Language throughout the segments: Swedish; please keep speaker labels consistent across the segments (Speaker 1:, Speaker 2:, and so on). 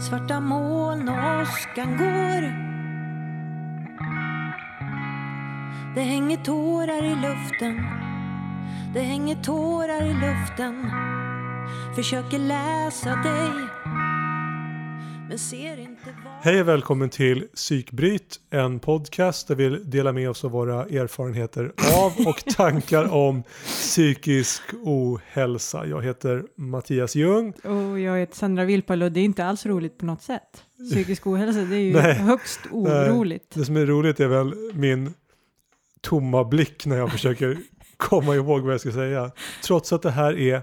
Speaker 1: Svarta moln och åskan går. Det hänger tårar i luften. Det hänger tårar i luften. Försöker läsa dig Men ser inte.
Speaker 2: Hej och välkommen till Psykbryt, en podcast där vi delar med oss av våra erfarenheter av och tankar om psykisk ohälsa. Jag heter Mattias Ljung.
Speaker 1: Och jag heter Sandra Wilpal och det är inte alls roligt på något sätt. Psykisk ohälsa, det är ju
Speaker 2: Nej.
Speaker 1: högst oroligt.
Speaker 2: Det som är roligt är väl min tomma blick när jag försöker komma ihåg vad jag ska säga. Trots att det här är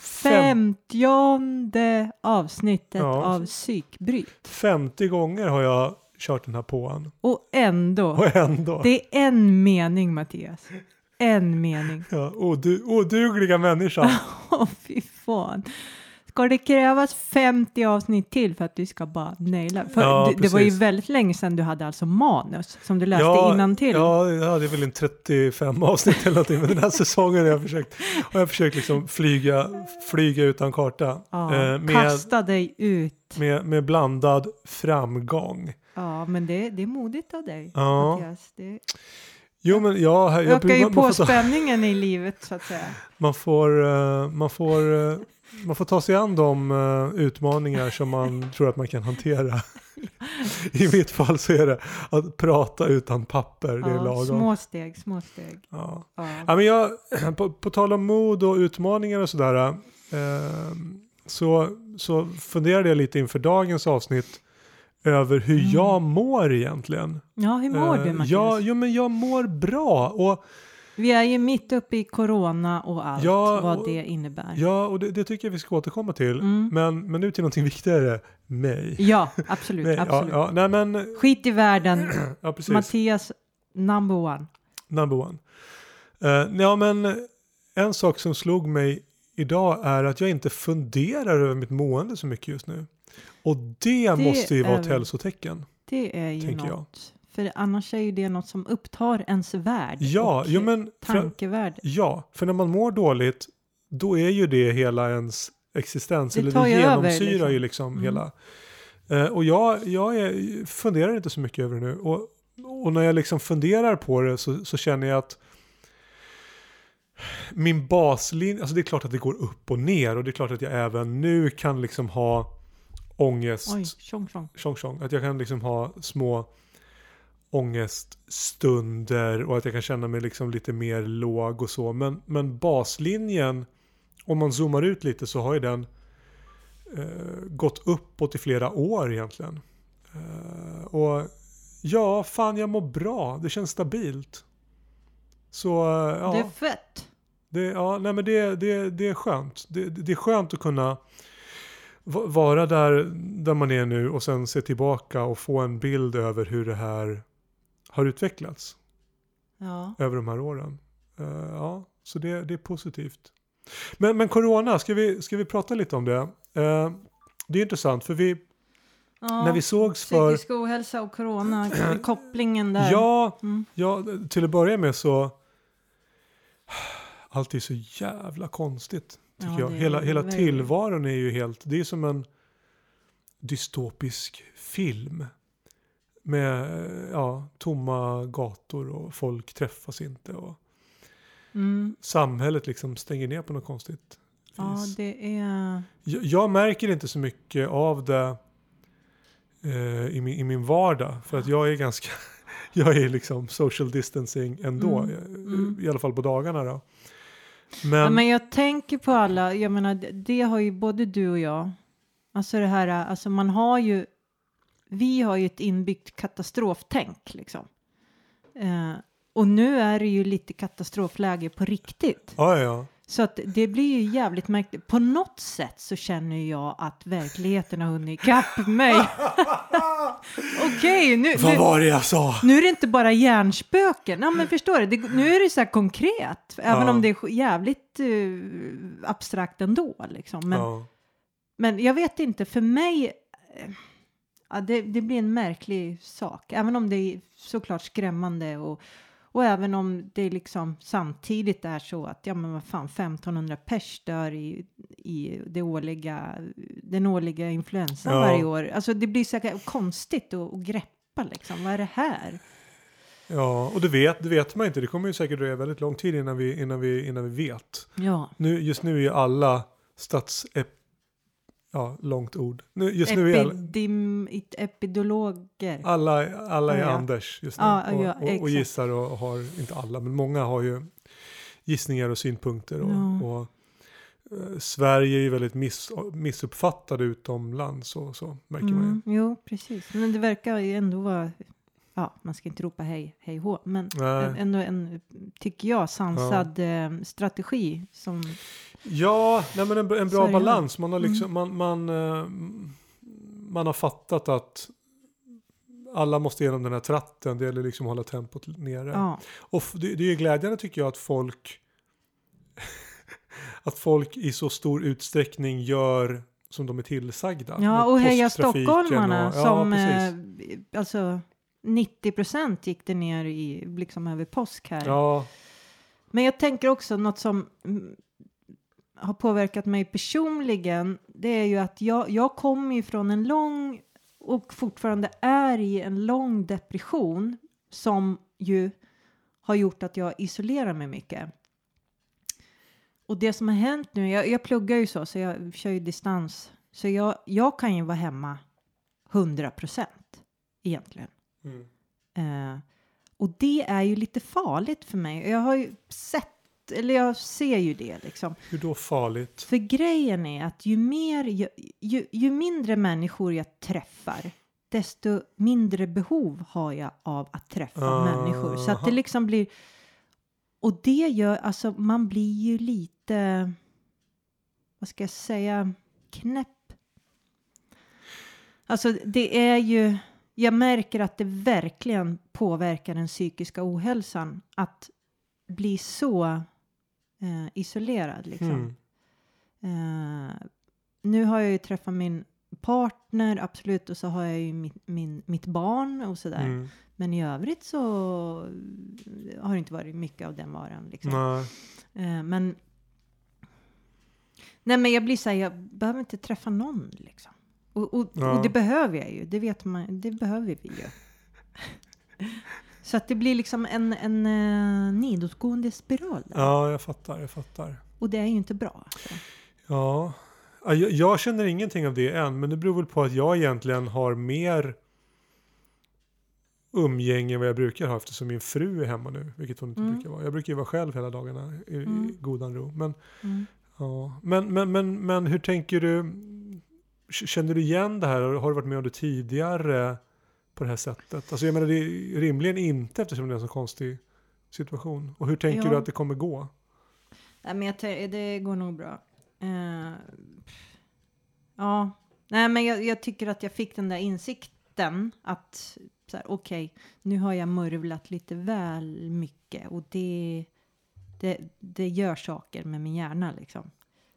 Speaker 1: Femtionde avsnittet
Speaker 2: Ja.
Speaker 1: av Psykbryt.
Speaker 2: 50 gånger har jag kört den här påan.
Speaker 1: Och ändå,
Speaker 2: Och ändå.
Speaker 1: det är en mening Mattias. En mening.
Speaker 2: Ja, odu, odugliga människa.
Speaker 1: Åh fy fan. Ska det krävas 50 avsnitt till för att du ska bara naila? För
Speaker 2: Ja,
Speaker 1: det, det var ju väldigt länge sedan du hade alltså manus som du läste
Speaker 2: ja,
Speaker 1: innantill.
Speaker 2: Ja, ja, det är väl en 35 avsnitt eller någonting. Men den här säsongen har jag försökt, har jag försökt liksom flyga, flyga utan karta.
Speaker 1: Ja,
Speaker 2: eh, med,
Speaker 1: Kasta dig ut.
Speaker 2: med, med blandad framgång.
Speaker 1: Ja, men det, det är modigt av dig,
Speaker 2: Ja.
Speaker 1: Mattias. Det
Speaker 2: Jo, men ja, jag,
Speaker 1: ökar ju på spänningen i livet så att säga.
Speaker 2: man, får, eh, man, får, eh, man får ta sig an de eh, utmaningar som man tror att man kan hantera. I mitt fall så är det att prata utan papper, det är
Speaker 1: Ja,
Speaker 2: lagom.
Speaker 1: små steg, små steg.
Speaker 2: Ja.
Speaker 1: Ja.
Speaker 2: Ja, men jag, på, på tal om mod och utmaningar och sådär. Eh, så, så funderade jag lite inför dagens avsnitt över hur
Speaker 1: Mm.
Speaker 2: jag mår egentligen.
Speaker 1: ja, hur mår du
Speaker 2: Eh,
Speaker 1: Mattias?
Speaker 2: ja, jo, men jag mår bra. Och,
Speaker 1: Vi är ju mitt uppe i corona och allt
Speaker 2: Ja,
Speaker 1: vad
Speaker 2: och-
Speaker 1: det innebär.
Speaker 2: ja, och det, det tycker jag vi ska återkomma till.
Speaker 1: Mm.
Speaker 2: Men, men nu till någonting viktigare. Mig.
Speaker 1: Ja, absolut.
Speaker 2: Ja,
Speaker 1: absolut.
Speaker 2: ja, nej men,
Speaker 1: Skit i världen.
Speaker 2: ja precis.
Speaker 1: Mattias, number one.
Speaker 2: Number one. Eh, ja, men en sak som slog mig idag är att jag inte funderar över mitt mående så mycket just nu. Och det, måste ju vara ett hälsotecken.
Speaker 1: Det är ju
Speaker 2: Tänker
Speaker 1: något. För annars är ju det något som upptar ens värld.
Speaker 2: Ja,
Speaker 1: och
Speaker 2: jo, men för,
Speaker 1: tankevärld.
Speaker 2: ja, för när man mår dåligt då är ju det hela ens existens.
Speaker 1: Det
Speaker 2: eller det
Speaker 1: ju över,
Speaker 2: genomsyrar
Speaker 1: liksom.
Speaker 2: ju liksom
Speaker 1: Mm.
Speaker 2: hela. Eh, och jag, jag är, funderar inte så mycket över det nu. Och, och när jag liksom funderar på det så, så känner jag att min baslinje, alltså det är klart att det går upp och ner och det är klart att jag även nu kan liksom ha ångest.
Speaker 1: Oj, tjong tjong.
Speaker 2: tjong tjong. Att jag kan liksom ha små ångeststunder och att jag kan känna mig liksom lite mer låg och så. Men, men baslinjen, om man zoomar ut lite så har ju den eh, gått uppåt i flera år egentligen. Eh, och ja, fan jag mår bra. Det känns stabilt. Så eh, ja.
Speaker 1: Det är fett.
Speaker 2: Det, ja, nej men det, det, det är skönt. Det, det är skönt att kunna va- vara där, där man är nu och sen se tillbaka och få en bild över hur det här har utvecklats
Speaker 1: Ja.
Speaker 2: över de här åren. Eh, ja, så det, det är positivt. Men, men corona, ska vi, ska vi prata lite om det? Eh, det är intressant för vi,
Speaker 1: ja.
Speaker 2: när vi sågs för...
Speaker 1: Psykisk ohälsa och corona, kopplingen där.
Speaker 2: Ja,
Speaker 1: Mm.
Speaker 2: ja, till att börja med så allt är så jävla konstigt. Tycker
Speaker 1: Ja,
Speaker 2: jag. Hela, hela tillvaron är ju helt, det är som en dystopisk film. Med ja, tomma gator och folk träffas inte. Och
Speaker 1: Mm.
Speaker 2: samhället liksom stänger ner på något konstigt
Speaker 1: Ja,
Speaker 2: vis.
Speaker 1: det är...
Speaker 2: Jag, jag märker inte så mycket av det eh, i, min, i min vardag. För att jag är ganska, jag är liksom social distancing ändå.
Speaker 1: Mm,
Speaker 2: eh,
Speaker 1: mm.
Speaker 2: I alla fall på dagarna då. Men,
Speaker 1: Ja, men jag tänker på alla, jag menar det har ju både du och jag, alltså det här, alltså man har ju, vi har ju ett inbyggt katastroftänk liksom. Eh, och nu är det ju lite katastrofläge på riktigt.
Speaker 2: ja, ja.
Speaker 1: Så att det blir ju jävligt märkligt. På något sätt så känner jag att verkligheten har hunnit ikapp mig. Okej, nu,
Speaker 2: Vad
Speaker 1: nu,
Speaker 2: var det jag sa?
Speaker 1: nu är det inte bara hjärnspöken. Ja, men förstår du? Det, nu är det så här konkret. Även
Speaker 2: Ja.
Speaker 1: om det är jävligt eh, abstrakt ändå. Liksom. Men,
Speaker 2: ja.
Speaker 1: men jag vet inte, för mig... Ja, det, det blir en märklig sak. Även om det är såklart skrämmande och, Och även om det liksom samtidigt är så att ja men vad fan 1500 pers dör i, i det årliga, den årliga influensan
Speaker 2: Ja.
Speaker 1: varje år. Alltså det blir så konstigt att, att greppa liksom. Vad är det här?
Speaker 2: Ja, och det vet, det vet man inte. Det kommer ju säkert dröja väldigt lång tid innan vi, innan vi, innan vi vet.
Speaker 1: Ja.
Speaker 2: Nu, just nu är ju alla stats... Ja, långt ord. Nu, just nu är alla,
Speaker 1: epidologer.
Speaker 2: alla, alla är
Speaker 1: Ja.
Speaker 2: Anders just nu.
Speaker 1: Ja,
Speaker 2: och,
Speaker 1: ja,
Speaker 2: och, och gissar och har, inte alla, men många har ju gissningar och synpunkter. Och, och, eh, Sverige är ju väldigt miss, missuppfattade utomlands och så märker man
Speaker 1: Mm,
Speaker 2: ju.
Speaker 1: jo, precis. Men det verkar ju ändå vara, ja, man ska inte ropa hej, hej hå, men
Speaker 2: Nej.
Speaker 1: ändå en, tycker jag, sansad eh, strategi som,
Speaker 2: Ja, nej men en, en bra
Speaker 1: det.
Speaker 2: balans. Man har, liksom,
Speaker 1: Mm.
Speaker 2: man, man, eh, man har fattat att alla måste igenom den här tratten. Det gäller liksom att hålla tempot nere.
Speaker 1: ja,
Speaker 2: Och det, det är glädjande tycker jag att folk att folk i så stor utsträckning gör som de är tillsagda.
Speaker 1: ja och heja stockholmarna
Speaker 2: och- ja,
Speaker 1: som,
Speaker 2: precis.
Speaker 1: eh, alltså 90 procent gick det ner i, liksom över påsk här.
Speaker 2: Ja,
Speaker 1: Men jag tänker också något som har påverkat mig personligen. Det är ju att jag, jag kommer ju från en lång och fortfarande är i en lång depression som ju har gjort att jag isolerar mig mycket. Och det som har hänt nu, jag, jag pluggar ju så, så jag kör ju distans. Så jag, jag kan ju vara hemma 100 procent egentligen.
Speaker 2: mm.
Speaker 1: Eh, och det är ju lite farligt för mig. Jag har ju sett, eller jag ser ju det liksom.
Speaker 2: hur då farligt?
Speaker 1: För grejen är att ju mer, ju, ju, ju mindre människor jag träffar, desto mindre behov har jag av att träffa
Speaker 2: Aha.
Speaker 1: människor. Så att det liksom blir, och det gör, alltså man blir ju lite, vad ska jag säga, knäpp. Alltså det är ju, jag märker att det verkligen påverkar den psykiska ohälsan att bli så eh, isolerad liksom.
Speaker 2: Mm.
Speaker 1: Eh, nu har jag ju träffat min partner, absolut, och så har jag ju mitt, min, mitt barn och sådär.
Speaker 2: Mm.
Speaker 1: Men i övrigt så har det inte varit mycket av den varan. Liksom. Eh, men, nej, men jag blir så här, jag behöver inte träffa någon liksom. Och, och,
Speaker 2: Ja.
Speaker 1: och det behöver jag ju, det vet man, det behöver vi ju. så att det blir liksom en, en uh, nedåtgående spiral. Där.
Speaker 2: Ja, jag fattar, jag fattar.
Speaker 1: Och det är ju inte bra. Alltså.
Speaker 2: Ja, Ja, jag, jag känner ingenting av det än, men det beror väl på att jag egentligen har mer umgänge än vad jag brukar ha eftersom min fru är hemma nu, vilket hon inte
Speaker 1: Mm.
Speaker 2: brukar vara. Jag brukar ju vara själv hela dagarna i,
Speaker 1: Mm.
Speaker 2: i godan ro. Men,
Speaker 1: Mm.
Speaker 2: ja. men, men, men, men hur tänker du? Känner du igen det här? Har du varit med om det tidigare på det här sättet? Alltså jag menar det är rimligen inte eftersom det är en så konstig situation. Och hur tänker
Speaker 1: Ja.
Speaker 2: du att det kommer gå?
Speaker 1: Nej, men jag det går nog bra. Eh, ja, nej, men jag, jag tycker att jag fick den där insikten att så här, okej, nu har jag murvlat lite väl mycket och det, det, det gör saker med min hjärna liksom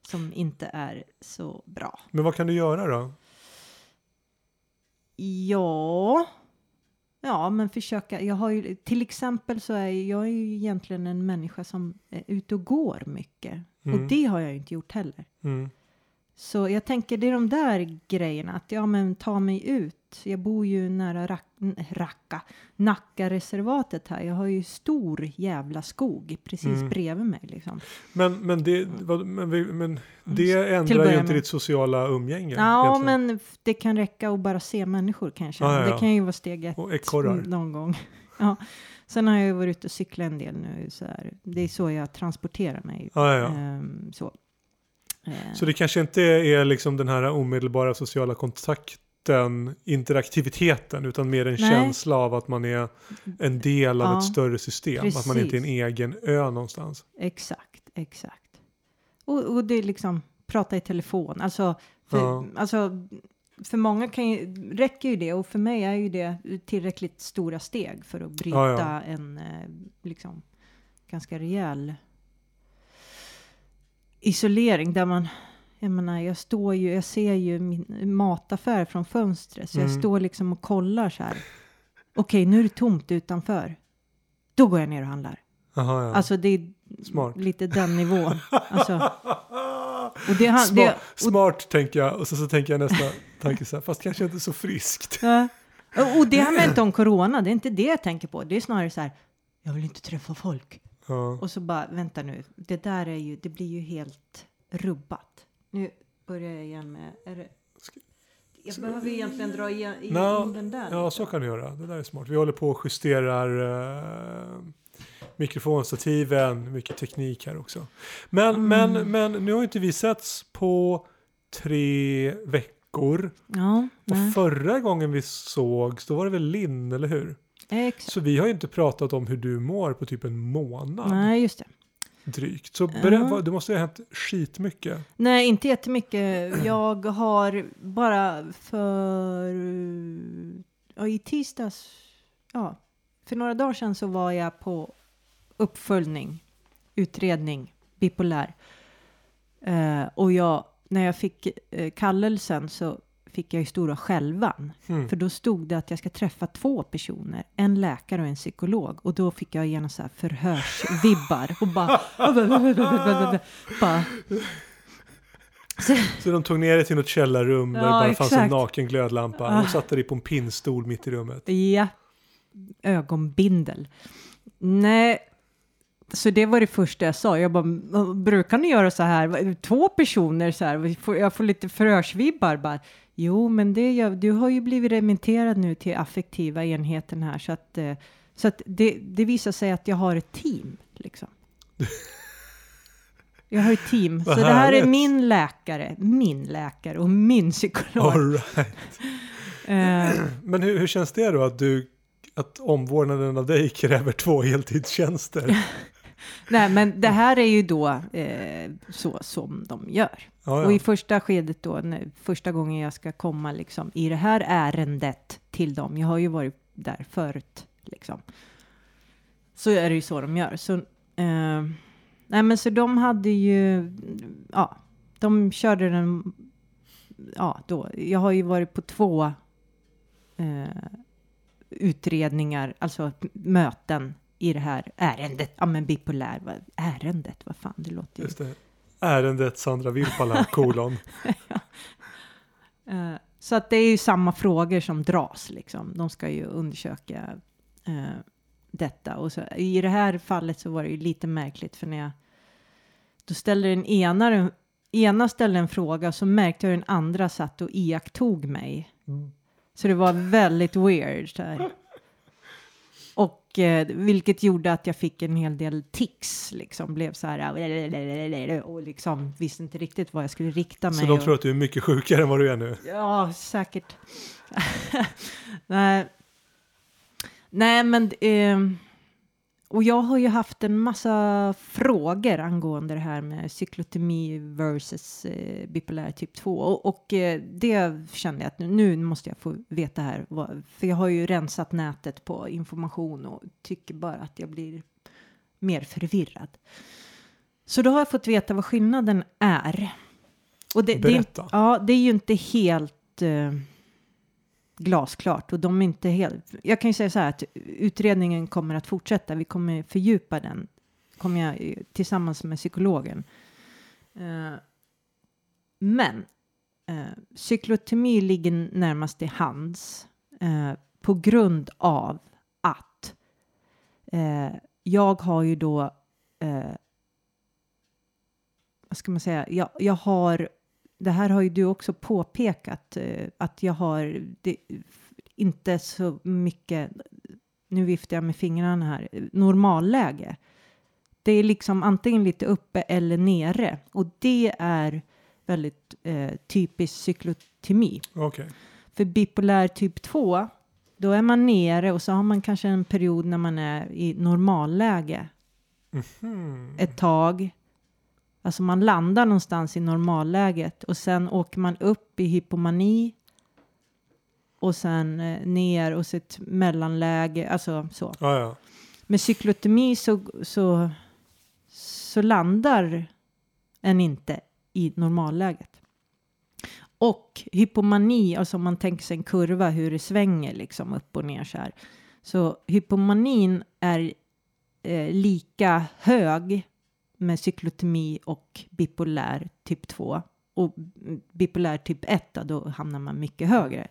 Speaker 1: som inte är så bra.
Speaker 2: Men vad kan du göra då?
Speaker 1: Ja, ja, men försöka. Jag har ju till exempel så är jag är ju egentligen en människa som är ute och går mycket
Speaker 2: Mm.
Speaker 1: och det har jag ju inte gjort heller.
Speaker 2: Mm.
Speaker 1: Så jag tänker det är de där grejerna, att ja men ta mig ut. Jag bor ju nära Rack, Racka, Nackareservatet här. Jag har ju stor jävla skog precis
Speaker 2: Mm.
Speaker 1: bredvid mig liksom.
Speaker 2: Men, men, det, vad, men, men det
Speaker 1: Till att
Speaker 2: ändrar ju inte
Speaker 1: med.
Speaker 2: ditt sociala umgänge.
Speaker 1: Ja,
Speaker 2: egentligen.
Speaker 1: men det kan räcka att bara se människor kanske.
Speaker 2: Ja, ja, ja.
Speaker 1: Det kan ju vara steg ett någon gång. Ja. Sen har jag ju varit ute och cyklat en del nu. Så här. Det är så jag transporterar mig.
Speaker 2: Ja, ja.
Speaker 1: Ehm, så. Eh,
Speaker 2: Så det kanske inte är liksom den här omedelbara sociala kontakten, interaktiviteten, utan mer en
Speaker 1: Nej.
Speaker 2: känsla av att man är en del av
Speaker 1: Ja,
Speaker 2: ett större system. Att man inte är en
Speaker 1: precis.
Speaker 2: egen ö någonstans.
Speaker 1: Exakt, exakt. Och, och det är liksom prata i telefon. Alltså för,
Speaker 2: Ja.
Speaker 1: alltså, för många kan ju, räcker ju det och för mig är ju det tillräckligt stora steg för att bryta
Speaker 2: Ja, ja.
Speaker 1: en eh, liksom ganska rejäl isolering där man jag menar, jag står ju, jag ser ju min mataffär från fönstret så jag
Speaker 2: Mm.
Speaker 1: står liksom och kollar så här. Okej, nu är det tomt utanför. då går jag ner och handlar.
Speaker 2: Aha, ja.
Speaker 1: Alltså det är
Speaker 2: Smart.
Speaker 1: lite den nivån. Alltså, och det, han,
Speaker 2: smart,
Speaker 1: det, och,
Speaker 2: smart tänker jag och så, så tänker jag nästa tanke så här, fast kanske inte så friskt.
Speaker 1: ja. Och det handlar inte om corona, det är inte det jag tänker på. Det är snarare så här, jag vill inte träffa folk.
Speaker 2: Ja.
Speaker 1: Och så bara, vänta nu, det där är ju, det blir ju helt rubbat. Nu börjar jag igen med, är det, jag behöver egentligen dra igen, in, den där.
Speaker 2: Ja, så kan du göra. Det där är smart. Vi håller på och justerar uh, mikrofonstativen, mycket teknik här också. Men,
Speaker 1: Mm.
Speaker 2: men, men nu har inte vi setts på tre veckor.
Speaker 1: Ja.
Speaker 2: Och förra gången vi sågs, då var det väl Linn, eller hur?
Speaker 1: Exakt.
Speaker 2: Så vi har ju inte pratat om hur du mår på typ en månad
Speaker 1: Nej, just det.
Speaker 2: Drygt. Så ber-
Speaker 1: Ja.
Speaker 2: vad- det måste ju ha hänt skitmycket.
Speaker 1: Nej, inte jättemycket. Jag har bara för... Ja, i tisdags... Ja, för några dagar sedan så var jag på uppföljning, utredning, bipolär. Eh, och jag, när jag fick eh, kallelsen så fick jag ju stora skälvan.
Speaker 2: Mm.
Speaker 1: För då stod det att jag ska träffa två personer, en läkare och en psykolog. Och då fick jag genast så här förhörsvibbar och bara... bara så,
Speaker 2: Så de tog ner dig till något källarrum där
Speaker 1: Ja,
Speaker 2: det bara fanns en
Speaker 1: exakt.
Speaker 2: naken glödlampa.
Speaker 1: Ah.
Speaker 2: De satte dig på en pinnstol mitt i rummet.
Speaker 1: ja, ögonbindel. Nej, så det var det första jag sa. Jag bara, "Men brukar ni göra så här? Två personer så här? Jag får lite förhörsvibbar bara. Jo, men det gör, du har ju blivit remitterad nu till affektiva enheten här så att, eh, så att det, det visar sig att jag har ett team liksom. Jag har ett team. Så det här är min läkare, min läkare och min psykolog.
Speaker 2: All right.
Speaker 1: Eh,
Speaker 2: Men hur, hur känns det då att, du, att omvårdnaden av dig kräver två heltidstjänster?
Speaker 1: nej, men det här är ju då eh, så som de gör.
Speaker 2: Ja,
Speaker 1: Och i
Speaker 2: ja.
Speaker 1: första skedet då, när, första gången jag ska komma liksom i det här ärendet till dem, jag har ju varit där förut liksom. Så är det ju så de gör. Så, eh, nej men så de hade ju, ja, de körde den, ja då, jag har ju varit på två eh, utredningar, alltså möten i det här ärendet. Ja men bipolär, vad, ärendet, vad fan, det låter ju
Speaker 2: Just det. Ärendet Sandra Virpala, kolon.
Speaker 1: Eh, så att det är ju samma frågor som dras liksom. De ska ju undersöka eh, detta. Och så, i det här fallet så var det ju lite märkligt för när jag då ställde den ena, den ena ställde en fråga så märkte jag den andra satt och iakttog mig.
Speaker 2: Mm.
Speaker 1: Så det var väldigt weird. Så här. Och eh, vilket gjorde att jag fick en hel del tics, liksom blev så här och liksom visste inte riktigt vad jag skulle rikta mig.
Speaker 2: Så de
Speaker 1: och-
Speaker 2: tror att du är mycket sjukare än vad du är nu?
Speaker 1: Ja, säkert. Nej. Nej, men... Eh, och jag har ju haft en massa frågor angående det här med cyklotemi versus eh, bipolär typ 2. Och, och eh, det kände jag att nu, nu måste jag få veta här. Vad, för jag har ju rensat nätet på information och tycker bara att jag blir mer förvirrad. Så då har jag fått veta vad skillnaden är. Och det, det,
Speaker 2: Berätta.
Speaker 1: Ja, det är ju inte helt eh, glasklart och de är inte helt. Jag kan ju säga så här att utredningen kommer att fortsätta. Vi kommer fördjupa den. Kommer jag eh, tillsammans med psykologen. Eh, men eh, cyklotemi ligger närmast i hands eh, på grund av att eh, jag har ju då eh, vad ska man säga, jag, jag har, det här har ju du också påpekat, eh, att jag har det, inte så mycket, nu viftar jag med fingrarna här, normalläge. Det är liksom antingen lite uppe eller nere och det är väldigt eh, typiskt cyklotemi.
Speaker 2: Okej.
Speaker 1: För bipolär typ 2, då är man nere och så har man kanske en period när man är i normalläge
Speaker 2: Mhm.
Speaker 1: ett tag. Alltså man landar någonstans i normalläget och sen åker man upp i hypomani och sen eh, ner och så ett mellanläge, alltså så.
Speaker 2: Ja, ja.
Speaker 1: Med cyklotemi så, så, så landar en inte i normalläget. Och hypomani, alltså om man tänker sig en kurva hur det svänger liksom upp och ner så här. Så hypomanin är eh, lika hög med cyklotemi och bipolär typ 2. Och bipolär typ 1 då, hamnar man mycket högre.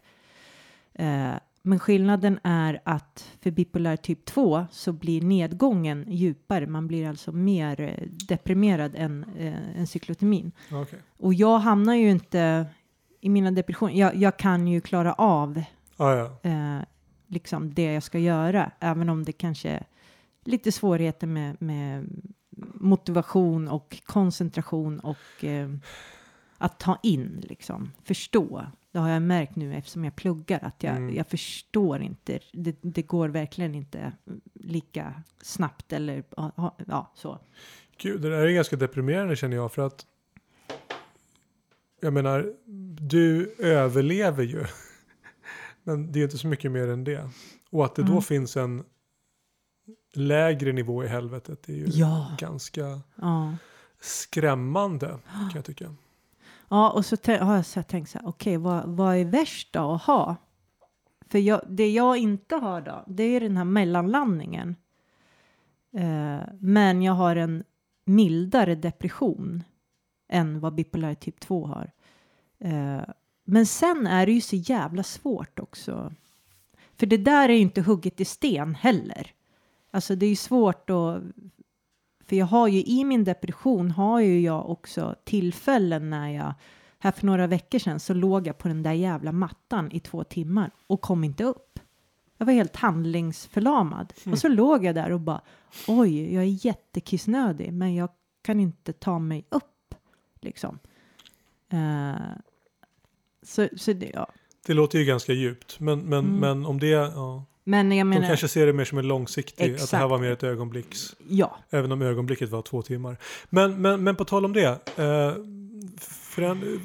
Speaker 1: Eh, men skillnaden är att för bipolär typ 2 så blir nedgången djupare. Man blir alltså mer eh, deprimerad än, eh, än cyklotemin.
Speaker 2: Okay.
Speaker 1: Och jag hamnar ju inte i mina depressioner. Jag, jag kan ju klara av
Speaker 2: ah, ja.
Speaker 1: eh, liksom det jag ska göra, även om det kanske är lite svårigheter med, med motivation och koncentration och eh, att ta in, liksom, förstå. Det har jag märkt nu eftersom jag pluggar att jag,
Speaker 2: Mm.
Speaker 1: jag förstår inte. Det, det går verkligen inte lika snabbt eller ja, så.
Speaker 2: Gud, det där är ganska deprimerande känner jag för att jag menar, du överlever ju. Men det är inte så mycket mer än det. Och att det då
Speaker 1: Mm.
Speaker 2: finns en lägre nivå i helvetet är ju
Speaker 1: Ja.
Speaker 2: ganska
Speaker 1: Ja.
Speaker 2: skrämmande kan jag tycka.
Speaker 1: Ja, och så har jag så tänkt så här, okej, vad, vad är värst då att ha? För jag, det jag inte har då, det är den här mellanlandningen. Eh, men jag har en mildare depression än vad bipolär typ 2 har. Eh, men sen är det ju så jävla svårt också. För det där är ju inte hugget i sten heller. Alltså det är ju svårt att för jag har ju i min depression har ju jag också tillfällen när jag här för några veckor sedan så låg jag på den där jävla mattan i två timmar och kom inte upp. Jag var helt handlingsförlamad och så låg jag där och bara oj, jag är jättekissnödig, men jag kan inte ta mig upp liksom. Eh, så, så det, ja.
Speaker 2: Det låter ju ganska djupt. Men, men,
Speaker 1: Mm.
Speaker 2: men om det, ja.
Speaker 1: Men jag
Speaker 2: De
Speaker 1: menar,
Speaker 2: kanske ser det mer som en långsiktig, att det här
Speaker 1: Exakt.
Speaker 2: var mer ett ögonblicks.
Speaker 1: ja,
Speaker 2: Även om ögonblicket var två timmar. Men, men, men på tal om det. Eh, för en,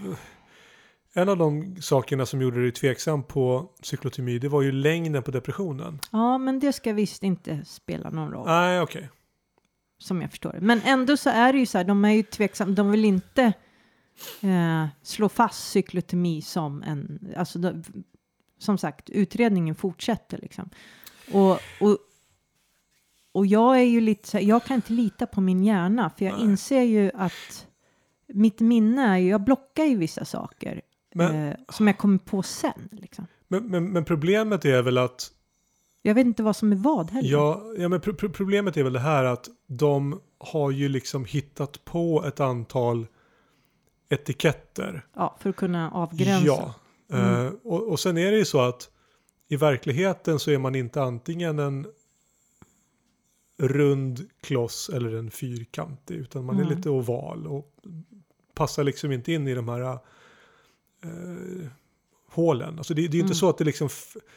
Speaker 2: en av de sakerna som gjorde dig tveksam på cyklotemi, det var ju längden på depressionen.
Speaker 1: ja, men det ska visst inte spela någon roll.
Speaker 2: Nej, okej.
Speaker 1: som jag förstår det. Men ändå så är det ju så här, de är ju tveksamma, de vill inte eh, slå fast cyklotemi som en, alltså de, som sagt, utredningen fortsätter liksom. Och, och, och jag är ju lite så här, jag kan inte lita på min hjärna, för jag
Speaker 2: Nej.
Speaker 1: inser ju att mitt minne är ju, jag blockar ju vissa saker
Speaker 2: Men,
Speaker 1: eh, som jag kommer på sen. Liksom.
Speaker 2: men, men, men problemet är väl att
Speaker 1: Jag vet inte vad som är vad heller.
Speaker 2: Ja, ja men pro pro problemet är väl det här att de har ju liksom hittat på ett antal etiketter.
Speaker 1: Ja, för att kunna avgränsa.
Speaker 2: Ja.
Speaker 1: Mm.
Speaker 2: Eh, och, och sen är det ju så att i verkligheten så är man inte antingen en rund kloss eller en fyrkantig utan man är
Speaker 1: Mm.
Speaker 2: lite oval och passar liksom inte in i de här eh, hålen. Alltså det, det är ju inte
Speaker 1: Mm.
Speaker 2: så att det liksom,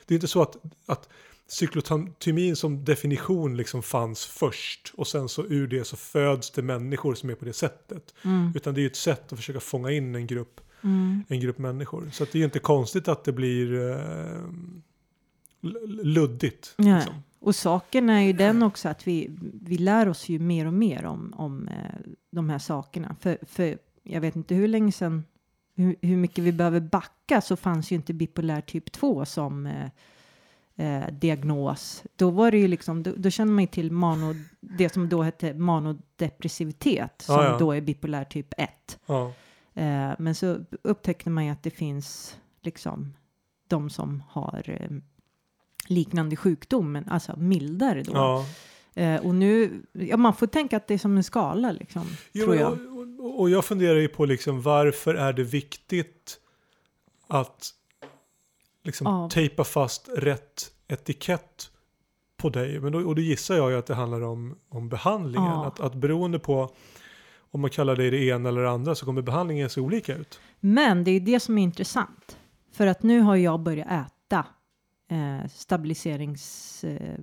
Speaker 2: det är inte så att, att cyklotomin som definition liksom fanns först och sen så ur det så föds det människor som är på det sättet.
Speaker 1: Mm,
Speaker 2: Utan det är ju ett sätt att försöka fånga in en grupp,
Speaker 1: mm.
Speaker 2: en grupp människor. Så det är ju inte konstigt att det blir eh, luddigt.
Speaker 1: Nej.
Speaker 2: Liksom.
Speaker 1: Och saken är ju den också att vi, vi lär oss ju mer och mer om, om eh, de här sakerna. För, för jag vet inte hur länge sedan, hur, hur mycket vi behöver backa så fanns ju inte bipolär typ 2 som eh, eh, diagnos. Då var det ju liksom, då, då kände man ju till mano, det som då hette manodepressivitet som
Speaker 2: Ja, ja.
Speaker 1: då är bipolär typ 1.
Speaker 2: Ja.
Speaker 1: Eh, men så upptäckte man ju att det finns liksom de som har eh, liknande sjukdom, men alltså mildare då.
Speaker 2: Ja.
Speaker 1: Eh, och nu, ja man får tänka att det är som en skala liksom,
Speaker 2: Jo,
Speaker 1: tror jag.
Speaker 2: Och, och, och jag funderar ju på liksom varför är det viktigt att liksom
Speaker 1: Ja.
Speaker 2: tejpa fast rätt etikett på dig. Men då, och då gissar jag ju att det handlar om, om behandlingen.
Speaker 1: Ja.
Speaker 2: Att, att beroende på om man kallar dig det ena eller det andra så kommer behandlingen se olika ut.
Speaker 1: Men det är det som är intressant. För att nu har jag börjat äta eh, stabiliserings... Eh,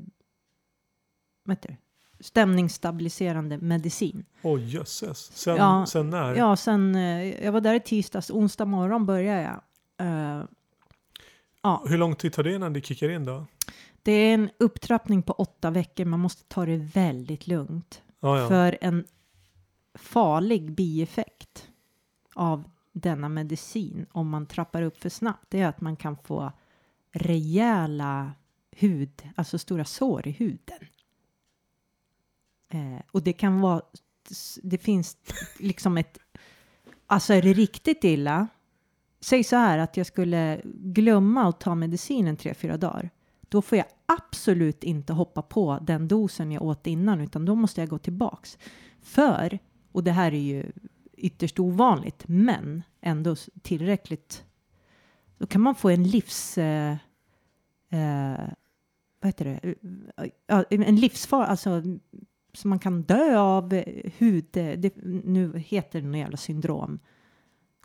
Speaker 1: vad heter det? Stämningsstabiliserande medicin.
Speaker 2: Oj jösses. Sen,
Speaker 1: Ja.
Speaker 2: sen när?
Speaker 1: Ja, sen eh, jag var där i tisdags, onsdag morgon började jag. Eh, ja,
Speaker 2: Hur lång tid tar det innan det kickar in då?
Speaker 1: det är en upptrappning på åtta veckor. Man måste ta det väldigt lugnt.
Speaker 2: Ja, ja.
Speaker 1: För en farlig bieffekt av denna medicin om man trappar upp för snabbt det är att man kan få rejäla hud, alltså stora sår i huden. Eh, och det kan vara, det finns liksom ett, alltså är det riktigt illa, säg så här att jag skulle glömma att ta medicinen tre, fyra dagar. Då får jag absolut inte hoppa på den dosen jag åt innan, utan då måste jag gå tillbaks. För, och det här är ju ytterst ovanligt, men ändå tillräckligt. Då kan man få en livs... Eh, eh, vad heter det? Eh, ja, en livsfara, alltså som man kan dö av hud. Eh, det, nu heter det något jävla syndrom.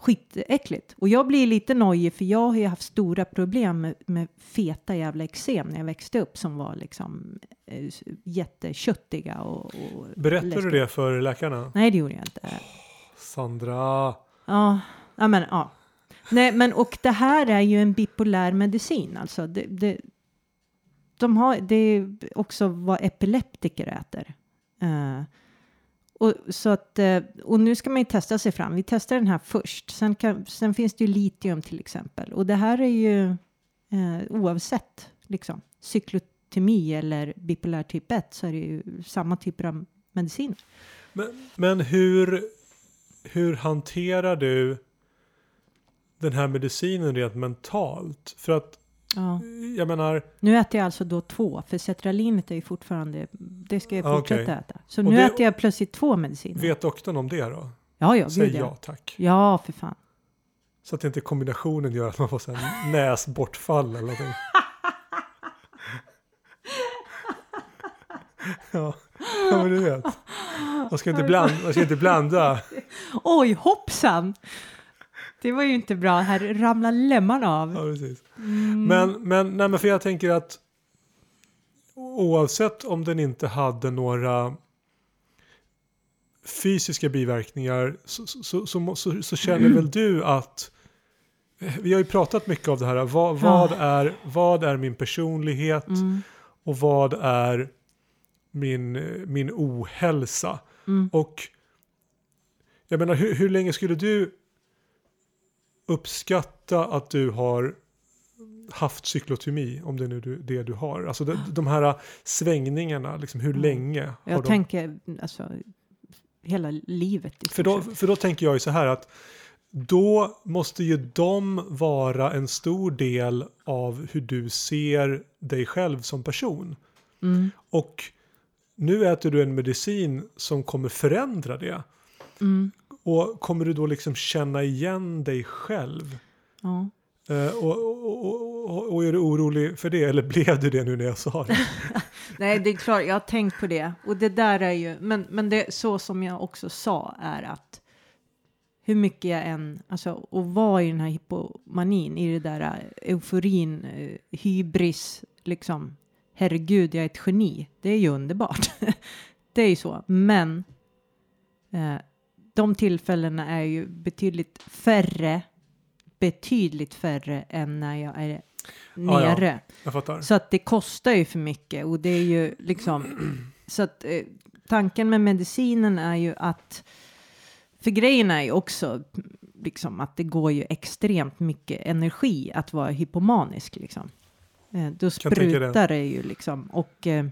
Speaker 1: Skitäckligt. Och jag blir lite nojig för jag har ju haft stora problem med, med feta jävla eksem när jag växte upp som var liksom eh, jätteköttiga och, och
Speaker 2: Berättade
Speaker 1: läskiga.
Speaker 2: du det för läkarna?
Speaker 1: Nej, det gjorde jag inte.
Speaker 2: Sandra.
Speaker 1: Ja, ja men ja. Nej, men och det här är ju en bipolär medicin, alltså. Det, det, de har, det är också vad epileptiker äter. Eh, och, så att, eh, och nu ska man ju testa sig fram. Vi testar den här först. Sen, kan, sen finns det ju litium till exempel. Och det här är ju eh, oavsett liksom, cyklotemi eller bipolär typ 1 så är det ju samma typer av medicin.
Speaker 2: Men, men hur, hur hanterar du den här medicinen rent mentalt? För att
Speaker 1: Ja.
Speaker 2: jag menar,
Speaker 1: Nu äter jag alltså då två, för cetralinet är ju fortfarande, det ska jag
Speaker 2: Ah,
Speaker 1: fortsätta
Speaker 2: okej.
Speaker 1: äta. Så
Speaker 2: Och
Speaker 1: nu
Speaker 2: det-
Speaker 1: äter jag plötsligt två mediciner.
Speaker 2: vet doktorn om det då?
Speaker 1: ja, ja,
Speaker 2: Säg ja
Speaker 1: ja.
Speaker 2: tack.
Speaker 1: Ja, för fan.
Speaker 2: Så att inte kombinationen gör att man får så här näsbortfall eller någonting. Ja, ja men du vet. Man ska inte blanda. Man ska inte blanda.
Speaker 1: Oj, hoppsan! Det var ju inte bra, här ramlar lemmarna av.
Speaker 2: Ja, precis. Men, men, nej, men för jag tänker att oavsett om den inte hade några fysiska biverkningar så, så, så, så, så känner väl du att vi har ju pratat mycket av det här. Vad, vad, är, vad är min personlighet
Speaker 1: Mm,
Speaker 2: och vad är min, min ohälsa?
Speaker 1: mm.
Speaker 2: Och jag menar, hur, hur länge skulle du uppskatta att du har haft cyklotomi, om det är nu du, det du har? Alltså de, de här svängningarna, liksom, hur
Speaker 1: Mm.
Speaker 2: länge har
Speaker 1: Jag
Speaker 2: de?
Speaker 1: tänker, alltså, hela livet i
Speaker 2: För då, för då tänker jag ju så här att då måste ju de vara en stor del av hur du ser dig själv som person.
Speaker 1: Mm,
Speaker 2: Och nu äter du en medicin som kommer förändra det.
Speaker 1: mm,
Speaker 2: Och kommer du då liksom känna igen dig själv?
Speaker 1: ja.
Speaker 2: Eh, och, och, och, och, är du orolig för det? Eller blev du det nu när jag sa det?
Speaker 1: Nej, det är klart, jag har tänkt på det. Och det där är ju, men, men det så som jag också sa är att hur mycket jag än, alltså att vara i den här hypomanin, i det där eh, euforin, eh, hybris, liksom, herregud, jag är ett geni. Det är ju underbart. det är ju så. Men eh, de tillfällena är ju betydligt färre, betydligt färre än när jag är
Speaker 2: Ja, ja.
Speaker 1: nere.
Speaker 2: Jag fattar.
Speaker 1: Så att det kostar ju för mycket och det är ju liksom så att eh, tanken med medicinen är ju att för grejen är ju också liksom att det går ju extremt mycket energi att vara hypomanisk liksom. Eh, då
Speaker 2: tänka det.
Speaker 1: sprutar det ju liksom och eh,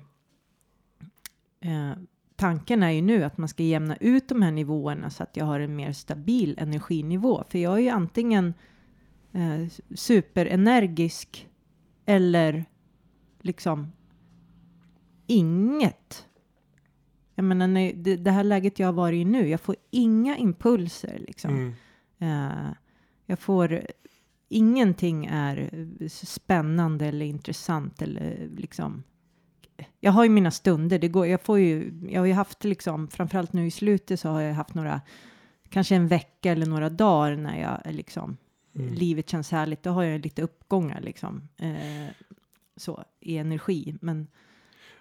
Speaker 1: eh, tanken är ju nu att man ska jämna ut de här nivåerna så att jag har en mer stabil energinivå. För jag är ju antingen eh, superenergisk eller liksom inget. Jag menar, när, det, det här läget jag har varit i nu, jag får inga impulser liksom.
Speaker 2: Mm.
Speaker 1: Eh, jag får, ingenting är spännande eller intressant eller liksom. Jag har ju mina stunder, det går, jag får ju, jag har ju haft liksom, framförallt nu i slutet så har jag haft några, kanske en vecka eller några dagar när jag liksom,
Speaker 2: Mm.
Speaker 1: livet känns härligt, då har jag lite uppgångar liksom. Eh, så, i energi, men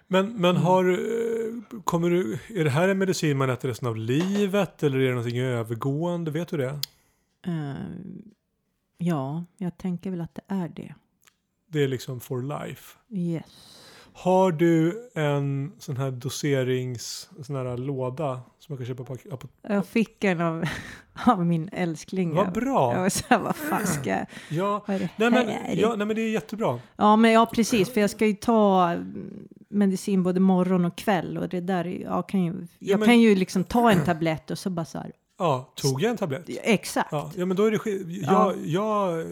Speaker 2: Men, men
Speaker 1: Mm.
Speaker 2: har, eh, kommer du, är det här en medicin man äter resten av livet eller är det någonting övergående? Vet du det?
Speaker 1: eh, ja, jag tänker väl att det är det.
Speaker 2: Det är liksom for life.
Speaker 1: Yes.
Speaker 2: Har du en sån här doserings, sån här låda som man kan köpa på apo-
Speaker 1: Jag fick en av, av min älskling.
Speaker 2: Vad
Speaker 1: Jag
Speaker 2: bra!
Speaker 1: var så här, vad fan ska jag,
Speaker 2: Ja,
Speaker 1: vad är det
Speaker 2: nej
Speaker 1: här?
Speaker 2: men, ja, nej men det är jättebra.
Speaker 1: Ja, men ja, precis, för jag ska ju ta, medicin både morgon och kväll och det där, är- jag kan ju, jag
Speaker 2: men-
Speaker 1: kan ju liksom ta en tablett och så bara så här,
Speaker 2: Ja, tog jag en tablett?
Speaker 1: exakt.
Speaker 2: Ja, ja men då är det sk-
Speaker 1: Ja.
Speaker 2: jag, jag eh,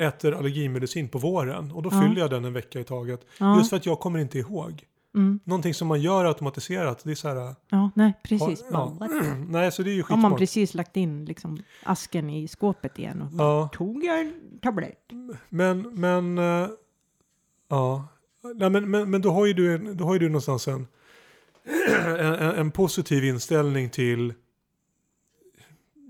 Speaker 2: äter allergimedicin på våren och då
Speaker 1: Ja.
Speaker 2: fyller jag den en vecka i taget.
Speaker 1: Ja.
Speaker 2: Just för att jag kommer inte ihåg.
Speaker 1: Mm.
Speaker 2: Någonting som man gör automatiserat, det är så här...
Speaker 1: Ja, nej, precis.
Speaker 2: Ja, nej, så det är ju
Speaker 1: Har man
Speaker 2: skitsmart.
Speaker 1: precis lagt in liksom asken i skåpet igen och
Speaker 2: Ja,
Speaker 1: tog jag en tablett.
Speaker 2: men, men, eh, ja. Nej, men, men, men då har ju du, då har ju du någonstans en, en- en positiv inställning till